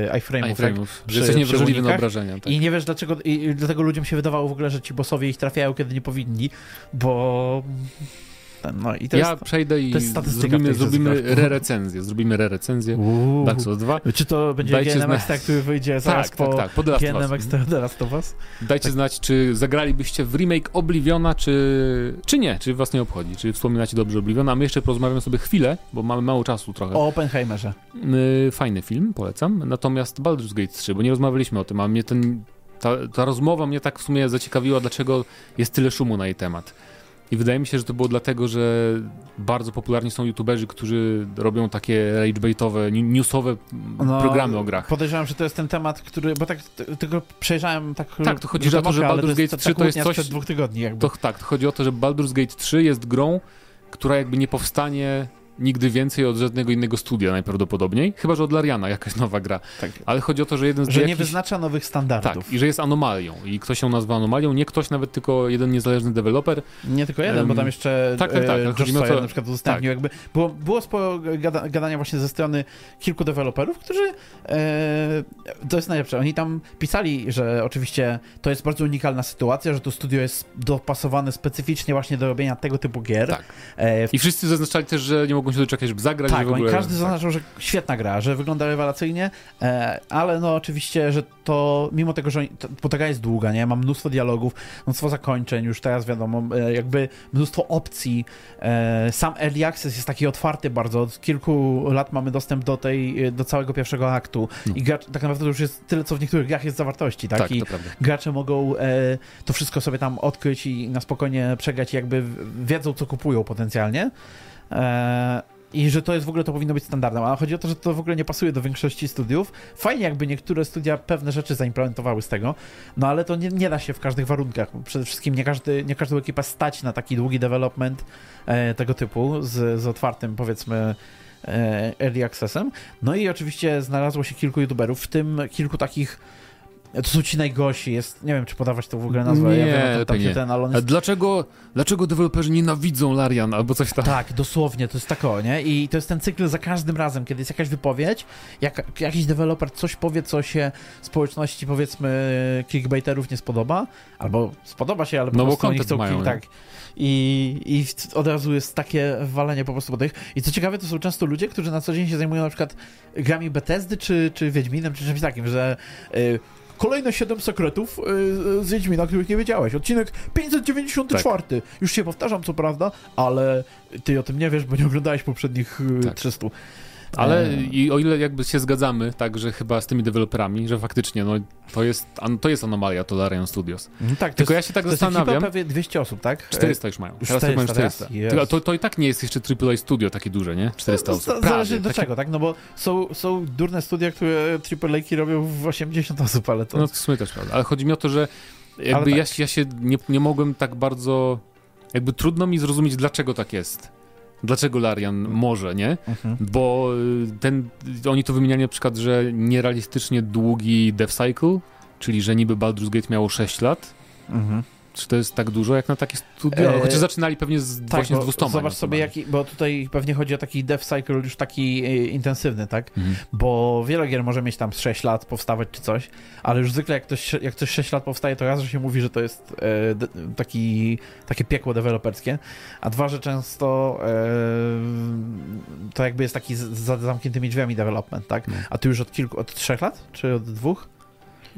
e, iframe'ów. iframe'ów tak, że jesteś niewrażliwy na obrażenia. Tak. I nie wiesz dlaczego, i dlatego ludziom się wydawało w ogóle, że ci bossowie ich trafiają, kiedy nie powinni, bo no i to ja jest, przejdę i zrobimy, zrobimy re-recenzję. Zrobimy re-recenzję Dark Souls 2. Czy to będzie Dajcie GNM Extra, który wyjdzie zaraz tak, po tak, tak, po GNM Extra teraz to was? Dajcie tak. znać, czy zagralibyście w remake Obliviona, czy, czy nie, czy was nie obchodzi, czy wspominacie dobrze Obliviona, a my jeszcze porozmawiamy sobie chwilę, bo mamy mało czasu trochę. O Oppenheimerze. Y, fajny film, polecam. Natomiast Baldur's Gate 3, bo nie rozmawialiśmy o tym, a mnie ten, ta, ta rozmowa mnie tak w sumie zaciekawiła, dlaczego jest tyle szumu na jej temat. I wydaje mi się, że to było dlatego, że bardzo popularni są youtuberzy, którzy robią takie ragebaitowe, newsowe no, programy o grach. Podejrzewam, że to jest ten temat, który, bo tak tylko przejrzałem tak Tak, to chodzi o to, że Baldur's Gate 3 to jest coś... dwóch tygodni jakby. To, tak, to chodzi o to, że Baldur's Gate 3 jest grą, która jakby nie powstanie nigdy więcej od żadnego innego studia najprawdopodobniej, chyba że od Lariana jakaś nowa gra. Tak. Ale chodzi o to, że jeden z Że nie wyznacza nowych standardów. Tak, i że jest anomalią. I ktoś ją nazwa anomalią, nie ktoś, nawet tylko jeden niezależny deweloper. Nie tylko jeden, um, bo tam jeszcze tak, tak, tak, Josh to... na przykład udostępnił. Tak. Jakby było, było sporo gada, gadania właśnie ze strony kilku deweloperów, którzy e, to jest najlepsze. Oni tam pisali, że oczywiście to jest bardzo unikalna sytuacja, że to studio jest dopasowane specyficznie właśnie do robienia tego typu gier. Tak. E, w... I wszyscy zaznaczali też, że nie mogą się doczekać, żeby zagrać. Tak, w ogóle... każdy tak. zaznaczył, że świetna gra, że wygląda rewelacyjnie, e, ale no oczywiście, że to mimo tego, że to, bo ta gra jest długa, nie? Ma mnóstwo dialogów, mnóstwo zakończeń, już teraz wiadomo, e, jakby mnóstwo opcji. E, sam Early Access jest taki otwarty bardzo, od kilku lat mamy dostęp do tej, do całego pierwszego aktu no. i gracz, tak naprawdę to już jest tyle, co w niektórych grach jest zawartości, tak? tak I gracze mogą e, to wszystko sobie tam odkryć i na spokojnie przegrać, jakby wiedzą, co kupują potencjalnie. E, I że to jest w ogóle, to powinno być standardem, ale chodzi o to, że to w ogóle nie pasuje do większości studiów. Fajnie jakby niektóre studia pewne rzeczy zaimplementowały z tego, no ale to nie, nie da się w każdych warunkach. Przede wszystkim nie, każdy, nie każdą ekipę stać na taki długi development e, tego typu z, z otwartym, powiedzmy, e, early accessem. No i oczywiście znalazło się kilku youtuberów, w tym kilku takich to są ci najgorsi, jest, nie wiem, czy podawać to w ogóle nazwę, nie, ja wiem, tam, tam nie. ten, ale jest... dlaczego, dlaczego deweloperzy nienawidzą Larian albo coś tam? Tak, dosłownie, to jest tak o, nie? I to jest ten cykl za każdym razem, kiedy jest jakaś wypowiedź, jak jakiś deweloper coś powie, co się społeczności, powiedzmy, clickbaiterów nie spodoba, albo spodoba się, ale po no, prostu oni chcą mają, tak. I, I od razu jest takie walenie po prostu po tych. I co ciekawe, to są często ludzie, którzy na co dzień się zajmują na przykład grami Bethesdy, czy, czy Wiedźminem, czy czymś takim, że y, Kolejne 7 sekretów yy, z Wiedźmina, których nie wiedziałeś. Odcinek 594. Tak. Już się powtarzam, co prawda, ale ty o tym nie wiesz, bo nie oglądałeś poprzednich yy, tak. 300. Ale i o ile jakby się zgadzamy, tak, że chyba z tymi deweloperami, że faktycznie no, to, jest, to jest anomalia, to Larian Studios. No tak, Tylko jest, ja się tak zastanawiam. prawie 200 osób, tak? 400 już mają. Teraz 400, mają 400. Teraz? To, to i tak nie jest jeszcze AAA studio takie duże, nie? 400 no, osób. Prawie, zależy do czego, tak? No bo są, są durne studia, które AAA robią w 80 osób, ale to... No to w sumie też prawda. Ale chodzi mi o to, że jakby tak. ja, ja się nie, nie mogłem tak bardzo... Jakby trudno mi zrozumieć, dlaczego tak jest. Dlaczego Larian może, nie? Mhm. Bo y, ten, oni to wymieniali na przykład, że nierealistycznie długi dev cycle, czyli że niby Baldur's Gate miało 6 lat. Mhm. Czy to jest tak dużo jak na takie studia? Eee, Chociaż zaczynali pewnie z, tak, właśnie z 200. Zobacz sobie, jaki, bo tutaj pewnie chodzi o taki dev cycle już taki e, intensywny, tak? Mhm. Bo wiele gier może mieć tam 6 lat powstawać czy coś, ale już zwykle jak ktoś, jak coś 6 lat powstaje, to raz, że się mówi, że to jest e, de, taki, takie piekło deweloperskie, a dwa, że często e, to jakby jest taki za zamkniętymi drzwiami development, tak? No. A ty już od kilku, od trzech lat? Czy od dwóch?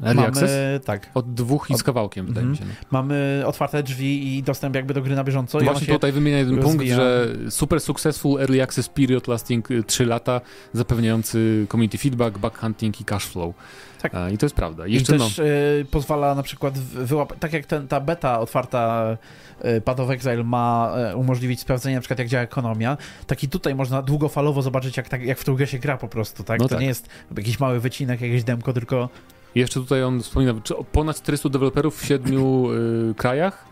Early mamy, access? Tak. Od dwóch i z kawałkiem, wydaje mm -hmm. mi się. No. Mamy otwarte drzwi i dostęp jakby do gry na bieżąco. Właśnie tutaj wymienię jeden rozwija. punkt, że super successful early access period lasting 3 lata, zapewniający community feedback, bug hunting i cash flow. Tak. I to jest prawda. I, I też no... y, pozwala na przykład wyłapać, tak jak ten, ta beta otwarta y, Path of Exile ma y, umożliwić sprawdzenie na przykład jak działa ekonomia, tak i tutaj można długofalowo zobaczyć jak, tak, jak w tą grę się gra po prostu, tak? No to tak. nie jest jakiś mały wycinek, jakieś demko, tylko... Jeszcze tutaj on wspomina, ponad 400 deweloperów w siedmiu y, krajach,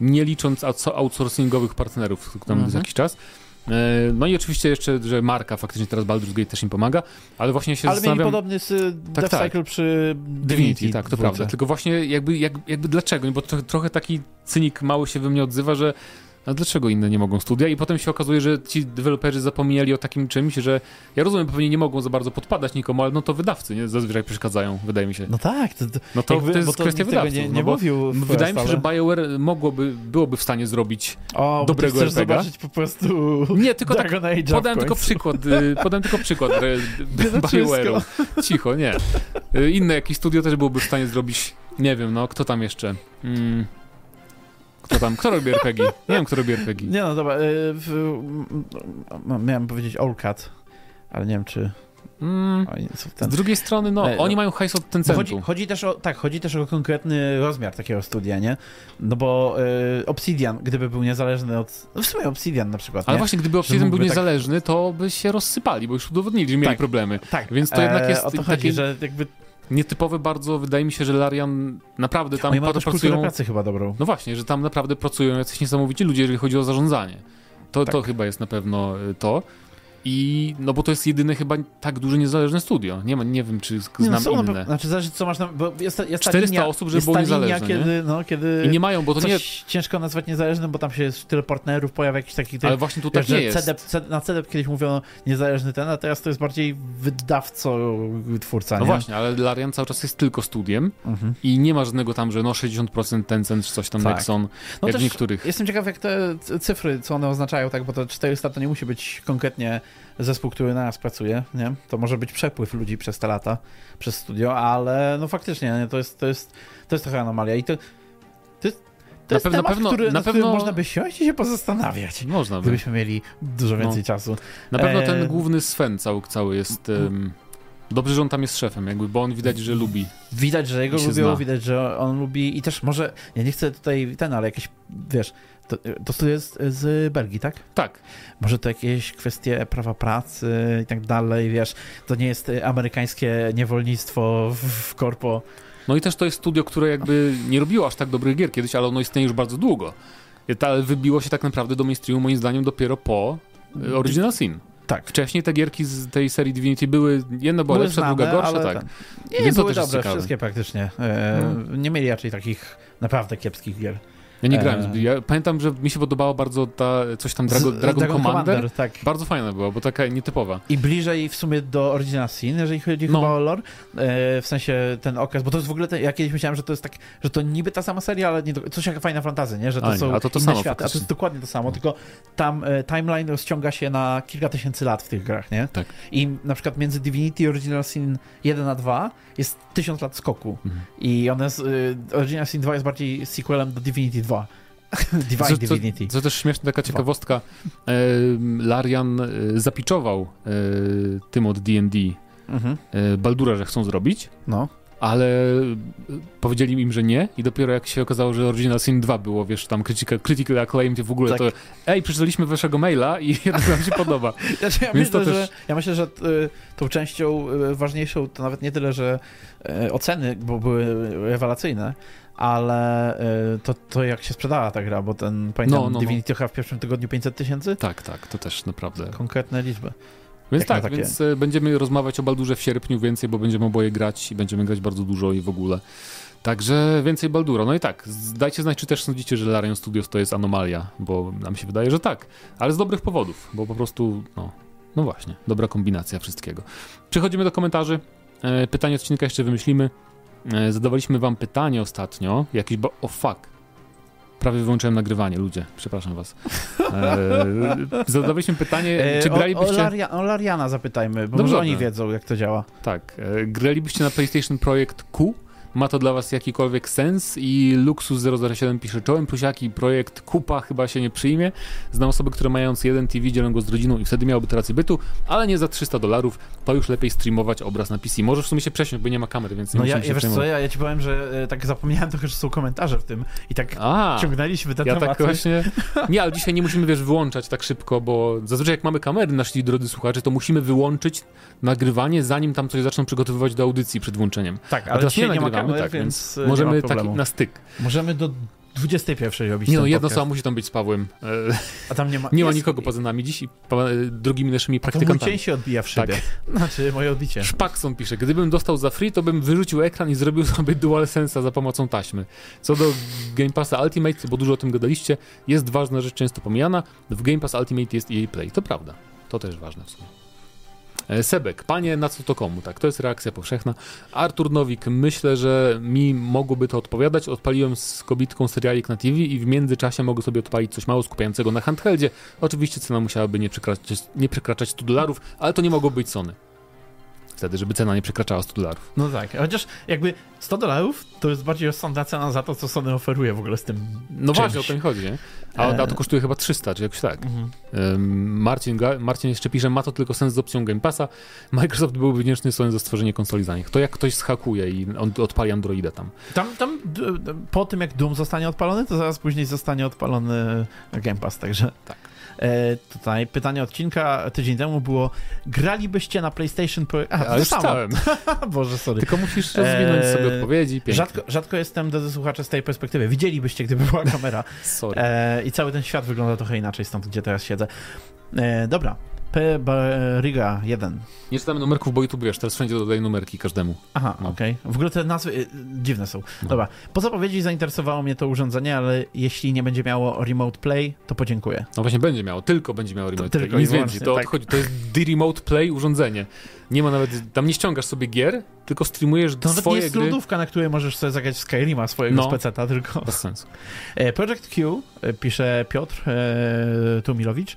nie licząc outsourcingowych partnerów, tam mhm. jakiś czas. E, no i oczywiście jeszcze, że marka faktycznie teraz Baldur's Gate też im pomaga, ale właśnie się ale zastanawiam... Ale podobny z tak, Death tak. Cycle przy Divinity. Divinity tak, to prawda. Tylko właśnie jakby, jakby, jakby dlaczego? Bo to, trochę taki cynik mały się we mnie odzywa, że a dlaczego inne nie mogą studia? I potem się okazuje, że ci deweloperzy zapomnieli o takim czymś, że ja rozumiem, pewnie nie mogą za bardzo podpadać nikomu, ale no to wydawcy nie zazwyczaj przeszkadzają, wydaje mi się. No tak. To, no to, jakby, to jest kwestia wydawców. Nie, nie no mówił wydaje mi się, że BioWare mogłoby, byłoby w stanie zrobić o, dobrego bo RPG. zobaczyć po prostu Nie, tylko tak, podałem tylko przykład, y, podałem tylko przykład BioWare'u. Cicho, nie. Y, inne jakieś studio też byłoby w stanie zrobić, nie wiem, no, kto tam jeszcze? Hmm. Kto tam? Kto robi RPG? Nie wiem, kto robi RPG. Nie no, dobra. Y, miałem powiedzieć Allcat, ale nie wiem, czy... Mm, ten... Z drugiej strony, no, e, oni no, mają hajs od Tencentu. Chodzi, chodzi, też o, tak, chodzi też o konkretny rozmiar takiego studia, nie? No bo y, Obsidian, gdyby był niezależny od... No w sumie Obsidian na przykład, Ale nie? właśnie, gdyby Obsidian był tak- niezależny, tak... to by się rozsypali, bo już udowodnili, że mieli tak, problemy. Tak. Więc to jednak e, jest... E, o to chodzi, że jakby nietypowy bardzo, wydaje mi się, że Larian naprawdę tam Oni pracują... pracy chyba dobrą. No właśnie, że tam naprawdę pracują jacyś niesamowici ludzie, jeżeli chodzi o zarządzanie. To, tak. to chyba jest na pewno y, to. I no bo to jest jedyne chyba tak duże niezależne studio. Nie ma, nie wiem, czy znam nie, no, inne. Znaczy zależy co masz na, bo jest, jest 400 linia, osób, żeby było niezależne. Linia, kiedy, no, kiedy I nie mają, bo to nie ciężko nazwać niezależnym, bo tam się jest tyle partnerów, pojawia jakiś taki... Ale właśnie tutaj nie jest. CDEP, CD, na CDEP kiedyś mówiono niezależny ten, a teraz to jest bardziej wydawco twórca, No nie? właśnie, ale Larian cały czas jest tylko studiem mhm. i nie ma żadnego tam, że no 60% Tencent czy coś tam tak. Nexon, no jak w niektórych. Jestem ciekaw, jak te cyfry, co one oznaczają, tak, bo to 400 to nie musi być konkretnie zespół, który na nas pracuje, nie? To może być przepływ ludzi przez te lata, przez studio, ale no faktycznie, nie? To, jest, to, jest, to jest trochę anomalia i to, to jest, to na jest pewno, temat, pewno, który, na pewno można by siąść i się pozastanawiać. Można by. Gdybyśmy mieli dużo więcej no. czasu. Na pewno e... ten główny Sven cały, cały jest... Um... Dobrze, że on tam jest szefem, jakby, bo on widać, że lubi. Widać, że jego lubią, zna. widać, że on lubi i też może, ja nie chcę tutaj ten, ale jakieś, wiesz, to, to studio jest z Belgii, tak? Tak. Może to jakieś kwestie prawa pracy i tak dalej, wiesz, to nie jest amerykańskie niewolnictwo w, w korpo. No i też to jest studio, które jakby nie robiło aż tak dobrych gier kiedyś, ale ono istnieje już bardzo długo. Ale wybiło się tak naprawdę do mainstreamu moim zdaniem dopiero po e, Original Sin. Tak. Wcześniej te gierki z tej serii Divinity były, jedna była były lepsza, znane, druga gorsza, tak. Nie, Więc były dobre, wszystkie praktycznie. E, no. Nie mieli raczej takich naprawdę kiepskich gier. Ja nie grałem. Ja pamiętam, że mi się podobało bardzo ta coś tam Drago, Dragon, Dragon Commander. Commander tak. Bardzo fajna była, bo taka nietypowa. I bliżej w sumie do Original Sin, jeżeli chodzi no. o lore. E, w sensie ten okres, bo to jest w ogóle, te, ja kiedyś myślałem, że to jest tak, że to niby ta sama seria, ale nie, coś jak fajna fantazy, nie? Że to a, są a to to inne samo, światy, a to jest dokładnie to samo, no. tylko tam e, timeline rozciąga się na kilka tysięcy lat w tych grach, nie? Tak. I na przykład między Divinity i Original Sin 1 a 2 jest tysiąc lat skoku. Mhm. I one, e, Original Sin 2 jest bardziej sequelem do Divinity 2. Divine co, Divinity. Co, co też śmieszna taka ciekawostka, Larian e, zapiczował e, tym od D&D mhm. e, Baldura, że chcą zrobić. No ale powiedzieli im, że nie i dopiero jak się okazało, że Original Sin 2 było, wiesz, tam critical, critical acclaim w ogóle, tak. to ej, przeczytaliśmy waszego maila i jednak nam się podoba. Ja, Więc myślę, też... że, ja myślę, że tą częścią ważniejszą to nawet nie tyle, że oceny, bo były rewelacyjne, ale y, to, to jak się sprzedała ta gra, bo ten, pamiętam, no, no, Divinity no. w pierwszym tygodniu 500 tysięcy? Tak, tak, to też naprawdę. Konkretne liczby. Więc tak, więc e, będziemy rozmawiać o Baldurze w sierpniu więcej, bo będziemy oboje grać i będziemy grać bardzo dużo i w ogóle. Także więcej Baldura. No i tak, dajcie znać, czy też sądzicie, że Larian Studios to jest anomalia, bo nam się wydaje, że tak, ale z dobrych powodów, bo po prostu, no, no właśnie, dobra kombinacja wszystkiego. Przechodzimy do komentarzy. E, pytanie odcinka jeszcze wymyślimy. E, zadawaliśmy wam pytanie ostatnio, jakieś, bo, o oh fuck, prawie wyłączyłem nagrywanie, ludzie, przepraszam was. E, zadawaliśmy pytanie, e, czy gralibyście... O, o, Laria, o Lariana zapytajmy, bo może oni wiedzą, jak to działa. Tak. E, gralibyście na PlayStation Projekt Q? Ma to dla was jakikolwiek sens i Luxus 007 pisze czołem plusiaki, projekt kupa chyba się nie przyjmie. Znam osoby, które mając jeden TV dzielą go z rodziną i wtedy miałoby to rację bytu, ale nie za 300 dolarów, to już lepiej streamować obraz na PC. Może w sumie się przesiąść, bo nie ma kamery, więc nie No ja, ja wiesz co, ja, ja ci powiem, że e, tak zapomniałem trochę, że są komentarze w tym i tak A, ciągnęliśmy ten ja tak właśnie... Nie, ale dzisiaj nie musimy, wiesz, wyłączać tak szybko, bo zazwyczaj jak mamy kamery, nasi drodzy słuchacze, to musimy wyłączyć nagrywanie, zanim tam coś zaczną przygotowywać do audycji przed włączeniem. Tak, ale teraz nie, nie nagrywamy, kamer, tak, więc możemy taki na styk. Możemy do 21 robić Nie no, jedno samo musi tam być z Pawłem. E, A tam nie ma... Nie ma nikogo poza nami dziś i drugimi naszymi praktykantami. To mój cień się odbija w szybie. Tak. Znaczy, moje odbicie. Szpakson pisze, gdybym dostał za free, to bym wyrzucił ekran i zrobił sobie DualSense'a za pomocą taśmy. Co do Game Passa Ultimate, bo dużo o tym gadaliście, jest ważna rzecz często pomijana. W Game Pass Ultimate jest EA Play. To prawda. To też ważne w sumie. E, Sebek, panie, na co to komu? Tak, to jest reakcja powszechna. Artur Nowik, myślę, że mi mogłoby to odpowiadać. Odpaliłem z kobitką serialik na TV i w międzyczasie mogę sobie odpalić coś mało skupiającego na handheldzie. Oczywiście cena musiałaby nie przekraczać, nie przekraczać 100 dolarów, ale to nie mogło być Sony wtedy, żeby cena nie przekraczała 100 dolarów. No tak, chociaż jakby 100 dolarów to jest bardziej rozsądna cena za to, co Sony oferuje w ogóle z tym No właśnie, o to mi chodzi, nie? A, a to kosztuje chyba 300, czy jakoś tak. Mhm. Marcin, Marcin jeszcze pisze, ma to tylko sens z opcją Game Passa. Microsoft byłby wdzięczny Sony za stworzenie konsoli za nich. To jak ktoś schakuje i on odpali Androida tam. Tam, tam po tym jak Doom zostanie odpalony, to zaraz później zostanie odpalony Game Pass, także... Tak. E, tutaj pytanie odcinka tydzień temu było gralibyście na PlayStation Pro... Aha, ja już stałem. Boże, sorry. Tylko musisz rozwinąć e, sobie odpowiedzi. Rzadko, rzadko jestem do słuchaczy z tej perspektywy. Widzielibyście, gdyby była kamera. sorry. E, I cały ten świat wygląda trochę inaczej stąd, gdzie teraz siedzę. Dobra, P. Riga 1. Nie czytamy numerków, bo YouTube wiesz, teraz wszędzie dodaję numerki każdemu. Aha, no. okej. Okay. W ogóle te nazwy y, dziwne są. No. Dobra. Po zapowiedzi zainteresowało mnie to urządzenie, ale jeśli nie będzie miało Remote Play, to podziękuję. No właśnie będzie miało, tylko będzie miało Remote to, Play. Tylko Nic więcej. To, tak. odchodzi, to jest The Remote Play urządzenie. Nie ma nawet, tam nie ściągasz sobie gier, tylko streamujesz to swoje nie jest gry. lodówka, na której możesz sobie zagrać w Skyrima swojego no. speceta, tylko... Bez sensu. E, Project Q, e, pisze Piotr e, Tumilowicz,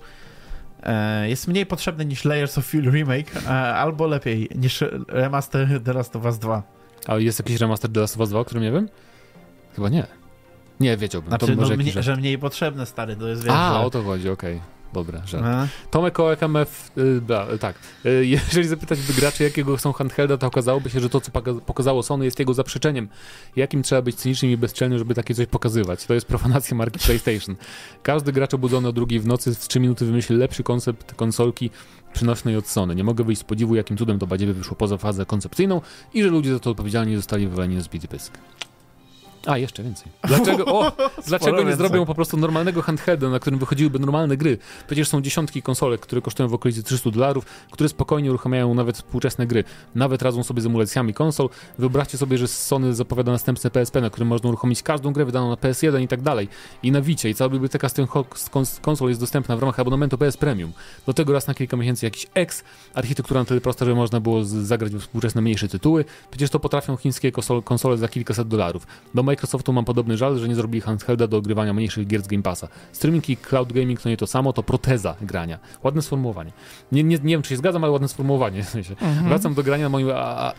jest mniej potrzebny niż Layers of Fear Remake, e, albo lepiej niż remaster The Last of Us 2. A jest jakiś remaster The Last of Us 2, o którym nie wiem? Chyba nie. Nie, wiedziałbym. Znaczy, to może no, mnie, że mniej potrzebne, stary, to jest wiesz, A, że... o to chodzi, okej. Okay. Dobra, że. Tomek OKMF, y, tak. Y, jeżeli zapytać by graczy, jakiego są handhelda, to okazałoby się, że to, co pokazało Sony, jest jego zaprzeczeniem. Jakim trzeba być cynicznym i bezczelnym, żeby takie coś pokazywać? To jest profanacja marki PlayStation. Każdy gracz obudzony o drugiej w nocy w 3 minuty wymyśli lepszy koncept konsolki przynośnej od Sony. Nie mogę wyjść z podziwu, jakim cudem to badziewie wyszło poza fazę koncepcyjną i że ludzie za to odpowiedzialni zostali wywaleni z bity pysk. A, jeszcze więcej. Dlaczego, o, dlaczego nie zrobią po prostu normalnego handhelda, na którym wychodziłyby normalne gry? Przecież są dziesiątki konsolek, które kosztują w okolicy 300 dolarów, które spokojnie uruchamiają nawet współczesne gry. Nawet radzą sobie z emulacjami konsol. Wyobraźcie sobie, że Sony zapowiada następne PSP, na którym można uruchomić każdą grę wydaną na PS1 i tak dalej. I na Wicie. I cała biblioteka z tych konsol jest dostępna w ramach abonamentu PS Premium. Do tego raz na kilka miesięcy jakiś X, architektura na tyle prosta, żeby można było zagrać w współczesne mniejsze tytuły. Przecież to potrafią chińskie konsole za kilkaset dolarów. Do Microsoftu mam podobny żal, że nie zrobili handhelda do ogrywania mniejszych gier z Game Passa. Streaming i cloud gaming to nie to samo, to proteza grania. Ładne sformułowanie. Nie, nie, nie wiem, czy się zgadzam, ale ładne sformułowanie. W sensie. Mhm. Wracam do grania na moim... A,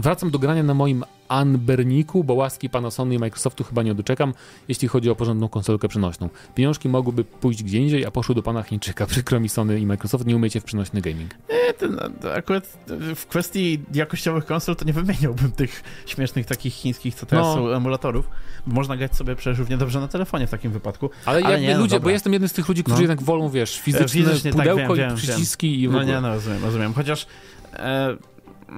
wracam do grania na moim Anberniku, bo łaski pana Sony i Microsoftu chyba nie doczekam, jeśli chodzi o porządną konsolkę przenośną. Pieniążki mogłyby pójść gdzie indziej, a poszły do pana Chińczyka. Przykro mi Sony i Microsoft, nie umiecie w przenośny gaming. Nie, to, to akurat w kwestii jakościowych konsol to nie wymieniałbym tych śmiesznych takich chińskich, co teraz no. są emulatorów. Można grać sobie przecież równie dobrze na telefonie w takim wypadku. Ale, ale nie, no ludzie, no bo jestem jednym z tych ludzi, którzy no. jednak wolą, wiesz, fizyczne Fizycznie, tak, pudełko tak, wiem, i przyciski wiem. i w ogóle. No nie, no rozumiem, rozumiem. Chociaż e,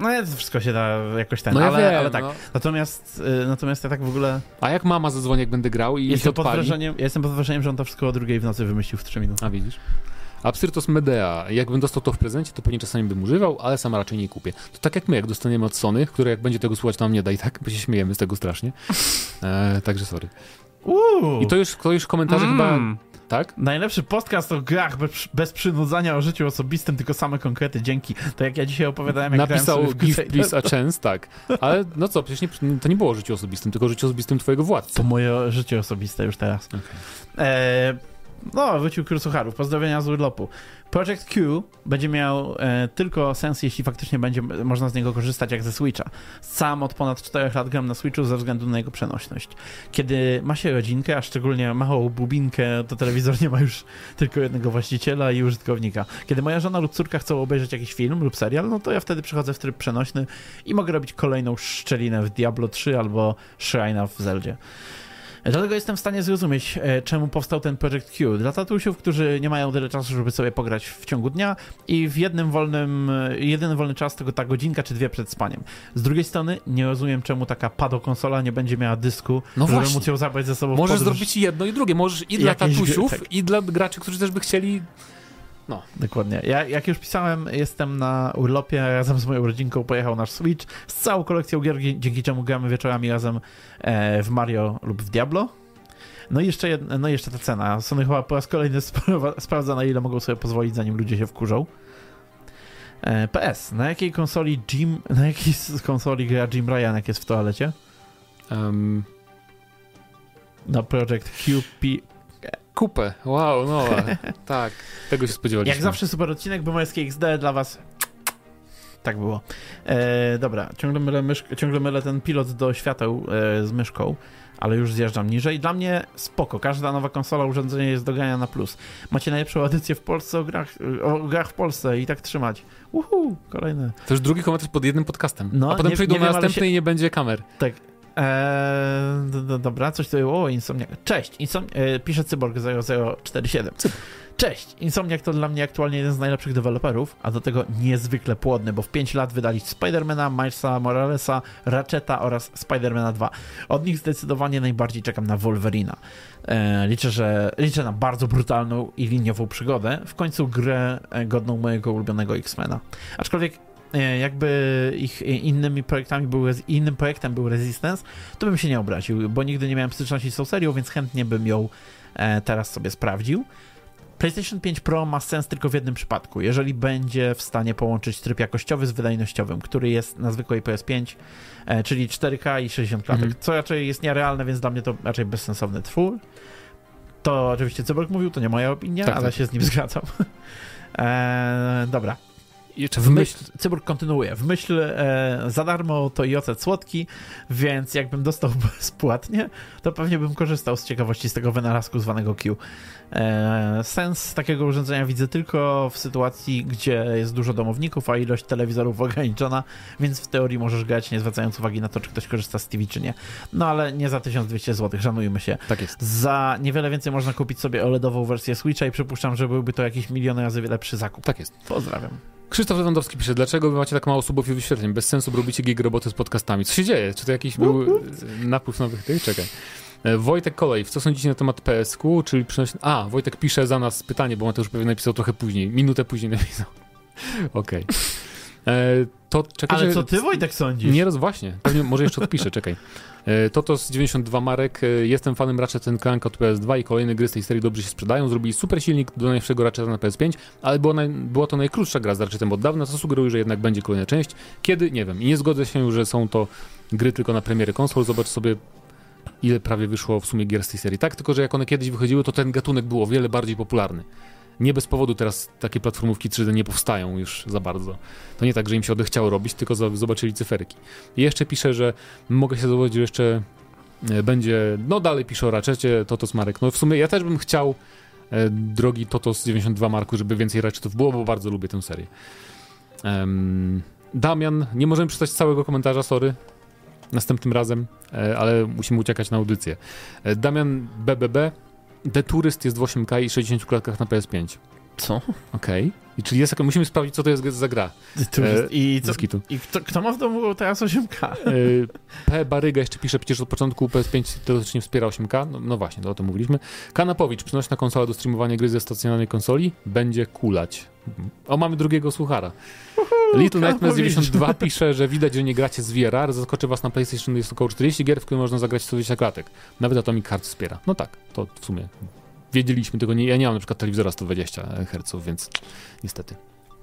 no wszystko się da jakoś ten, no ja ale, wiem, ale tak. No. Natomiast, y, natomiast ja tak w ogóle... A jak mama zadzwoni, jak będę grał i jestem pod wrażeniem, Ja jestem pod wrażeniem, że on to wszystko o drugiej w nocy wymyślił w 3 minuty. A widzisz? Absyrtos Medea. Jakbym dostał to w prezencie, to pewnie czasami bym używał, ale sam raczej nie kupię. To tak jak my, jak dostaniemy od Sony, które jak będzie tego słuchać, to nam nie da i tak, bo się śmiejemy z tego strasznie. E, także sorry. Uuu. I to już, to już komentarze mm. chyba tak? Najlepszy podcast o grach bez, bez przynudzania o życiu osobistym, tylko same konkrety, dzięki. To jak ja dzisiaj opowiadałem, jak Napisał Give Please a Chance, tak. Ale no co, przecież nie, to nie było życie osobistym, tylko życie osobistym twojego władcy. To moje życie osobiste już teraz. Okay. E, No, wrócił Król Sucharów. Pozdrowienia z urlopu. Project Q będzie miał e, tylko sens, jeśli faktycznie będzie można z niego korzystać jak ze Switcha. Sam od ponad 4 lat gram na Switchu ze względu na jego przenośność. Kiedy ma się rodzinkę, a szczególnie małą bubinkę, to telewizor nie ma już tylko jednego właściciela i użytkownika. Kiedy moja żona lub córka chcą obejrzeć jakiś film lub serial, no to ja wtedy przechodzę w tryb przenośny i mogę robić kolejną szczelinę w Diablo 3 albo Shrine'a w Zeldzie. Dlatego jestem w stanie zrozumieć, e, czemu powstał ten Project Q. Dla tatusiów, którzy nie mają tyle czasu, żeby sobie pograć w ciągu dnia i w jednym wolnym, e, jedyny wolny czas to ta godzinka czy dwie przed spaniem. Z drugiej strony nie rozumiem, czemu taka pado konsola nie będzie miała dysku, no żeby właśnie. móc ją zabrać ze sobą Możesz zrobić jedno i drugie. Możesz i dla tatusiów, tak. i dla graczy, którzy też by chcieli no. Dokładnie. Ja, jak już pisałem, jestem na urlopie, razem z moją rodzinką pojechał nasz Switch z całą kolekcją gier, dzięki czemu gramy wieczorami razem e, w Mario lub w Diablo. No i jeszcze, jedna, no jeszcze ta cena. Sony chyba po raz kolejny sprawdza, na ile mogą sobie pozwolić, zanim ludzie się wkurzą. E, PS. Na jakiej konsoli Jim, na jakiej konsoli gra Jim Ryan, jak jest w toalecie? Um. Na Project QP, Kupę, wow, no tak, tego się spodziewaliśmy. Jak zawsze super odcinek, bo Boomerskie XD dla was tak było. E, dobra, ciągle mylę, ciągle mylę ten pilot do świateł e, z myszką, ale już zjeżdżam niżej. Dla mnie spoko, każda nowa konsola, urządzenie jest do grania na plus. Macie najlepszą edycję w Polsce o grach, o grach w Polsce i tak trzymać. Uhu, kolejne. To już drugi komentarz pod jednym podcastem, no, a potem nie, przejdą nie na wiem, następny się... i nie będzie kamer. Tak, Eee, dobra, coś tutaj, o, Insomniak. Cześć, Insom e, pisze Cyborg 0047. Cześć, Insomniak to dla mnie aktualnie jeden z najlepszych deweloperów, a do tego niezwykle płodny, bo w 5 lat wydali Spidermana, Milesa Moralesa, Ratcheta oraz Spidermana 2. Od nich zdecydowanie najbardziej czekam na Wolverina. E, liczę, że liczę na bardzo brutalną i liniową przygodę, w końcu grę e, godną mojego ulubionego X-Mena. Aczkolwiek jakby ich innymi projektami był, innym projektem był Resistance, to bym się nie obraził, bo nigdy nie miałem styczności z tą serią, więc chętnie bym ją e, teraz sobie sprawdził. PlayStation 5 Pro ma sens tylko w jednym przypadku, jeżeli będzie w stanie połączyć tryb jakościowy z wydajnościowym, który jest na zwykłej PS5, e, czyli 4K i 60 klatek, mhm. co raczej jest nierealne, więc dla mnie to raczej bezsensowny twór. To oczywiście Cyborg mówił, to nie moja opinia, tak, ale tak. się z nim zgadzam. E, dobra, jeszcze w myśl, Cyborg kontynuuje. W myśl e, za darmo to i ocet słodki, więc jakbym dostał bezpłatnie, to pewnie bym korzystał z ciekawości z tego wynalazku zwanego Q. E, sens takiego urządzenia widzę tylko w sytuacji, gdzie jest dużo domowników, a ilość telewizorów ograniczona, więc w teorii możesz grać nie zwracając uwagi na to, czy ktoś korzysta z TV, czy nie. No ale nie za 1200 zł, szanujmy się. Tak jest. Za niewiele więcej można kupić sobie OLEDową wersję Switcha i przypuszczam, że byłby to jakiś milion razy lepszy zakup. Tak jest. Pozdrawiam. Krzysztof Lewandowski pisze, dlaczego wy macie tak mało subów i wyświetleń? Bez sensu robicie gig roboty z podcastami. Co się dzieje? Czy to jakiś był napływ nowych tych? Czekaj. E, Wojtek Kolej, co sądzicie na temat PSQ, czyli przynosi... A, Wojtek pisze za nas pytanie, bo Mateusz pewnie napisał trochę później, minutę później napisał. Okej. Okay. E, to czekaj, Ale co ty Wojtek sądzisz? Nie roz... Właśnie, pewnie może jeszcze odpiszę, czekaj. E, Totos 92 marek, jestem fanem Ratchet Clank od PS2 i kolejne gry z tej serii dobrze się sprzedają. Zrobili super silnik do najnowszego Ratcheta na PS5, ale była, naj... była to najkrótsza gra z Ratchetem od dawna, co sugeruje, że jednak będzie kolejna część. Kiedy? Nie wiem. I nie zgodzę się, że są to gry tylko na premiery konsol. Zobacz sobie ile prawie wyszło w sumie gier z tej serii. Tak, tylko że jak one kiedyś wychodziły, to ten gatunek był o wiele bardziej popularny. Nie bez powodu teraz takie platformówki 3D nie powstają już za bardzo. To nie tak, że im się odechciało robić, tylko zobaczyli cyferki. I jeszcze piszę, że mogę się zobaczyć, że jeszcze e, będzie, no dalej piszę o Ratchetie, Totos Marek. No w sumie ja też bym chciał, e, drogi Totos 92 Marku, żeby więcej Ratchetów było, bo bardzo lubię tę serię. Damian, nie możemy przeczytać całego komentarza, sorry, następnym razem, e, ale musimy uciekać na audycję. E, Damian BBB, The Tourist jest w 8K i 60 klatkach na PS5. Co? Okej. Okay. Czyli jest, musimy sprawdzić, co to jest za gra. E, I, co, i kto, kto, ma w domu teraz 8K? E, P. Baryga jeszcze pisze, przecież od początku PS5 teoretycznie wspiera 8K. No, no właśnie, to o tym mówiliśmy. Kanapowicz, przynośna konsola do streamowania gry ze stacjonarnej konsoli, będzie kulać. O, mamy drugiego słuchara. Little Nightmares 92 pisze, że widać, że nie gracie z VR, zaskoczy was na PlayStation jest około 40 gier, w których można zagrać 120 klatek. Nawet Atomic Heart wspiera. No tak, to w sumie wiedzieliśmy tego. Nie, ja nie mam na przykład telewizora 120 Hz, więc niestety.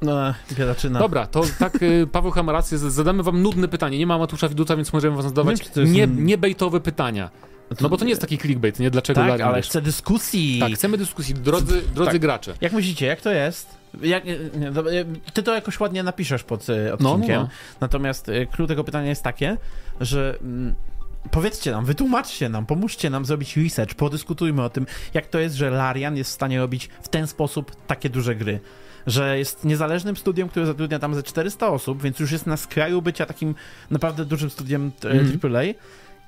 No, biedaczyna. Dobra, to tak, y, Paweł Hamarację, zadamy wam nudne pytanie. Nie ma Matusza Widuta, więc możemy was zadawać nie, nie, nie bejtowe pytania. No bo to nie jest taki clickbait, nie? Dlaczego Tak, ale wiesz? chcę dyskusji. Tak, chcemy dyskusji, drodzy, drodzy Tak. gracze. Jak myślicie, jak to jest? Jak, e, ty to jakoś ładnie napiszesz pod e, No, no, odcinkiem. no. Natomiast e, klucz tego pytania jest takie, że mm, powiedzcie nam, wytłumaczcie nam, pomóżcie nam zrobić research, podyskutujmy o tym, jak to jest, że Larian jest w stanie robić w ten sposób takie duże gry. Że jest niezależnym studiem, które zatrudnia tam ze 400 osób, więc już jest na skraju bycia takim naprawdę dużym studiem e, Mhm. AAA.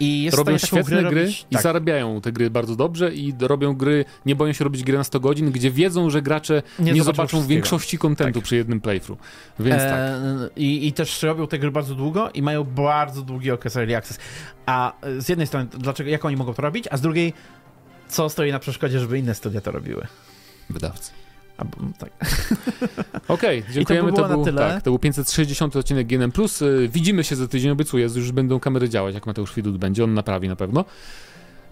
I jest robią świetne gry robić, i tak. zarabiają te gry bardzo dobrze i robią gry, nie boją się robić gry na 100 godzin, gdzie wiedzą, że gracze nie, zobaczą zobaczą większości kontentu Tak. przy jednym playthrough. Więc tak. E, i, I też robią te gry bardzo długo i mają bardzo długi okres early access. A e, z jednej strony, dlaczego, jak oni mogą to robić, a z drugiej, co stoi na przeszkodzie, żeby inne studia to robiły. Wydawcy. Albo, tak. Okej, dziękujemy. było na był, tyle. Tak, to był 560 odcinek GNM+. Y, Widzimy się za tydzień, obiecuję, już będą kamery działać, jak Mateusz Widut będzie, on naprawi na pewno.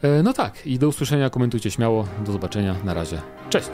E, No tak, i do usłyszenia, komentujcie śmiało, do zobaczenia, na razie. Cześć!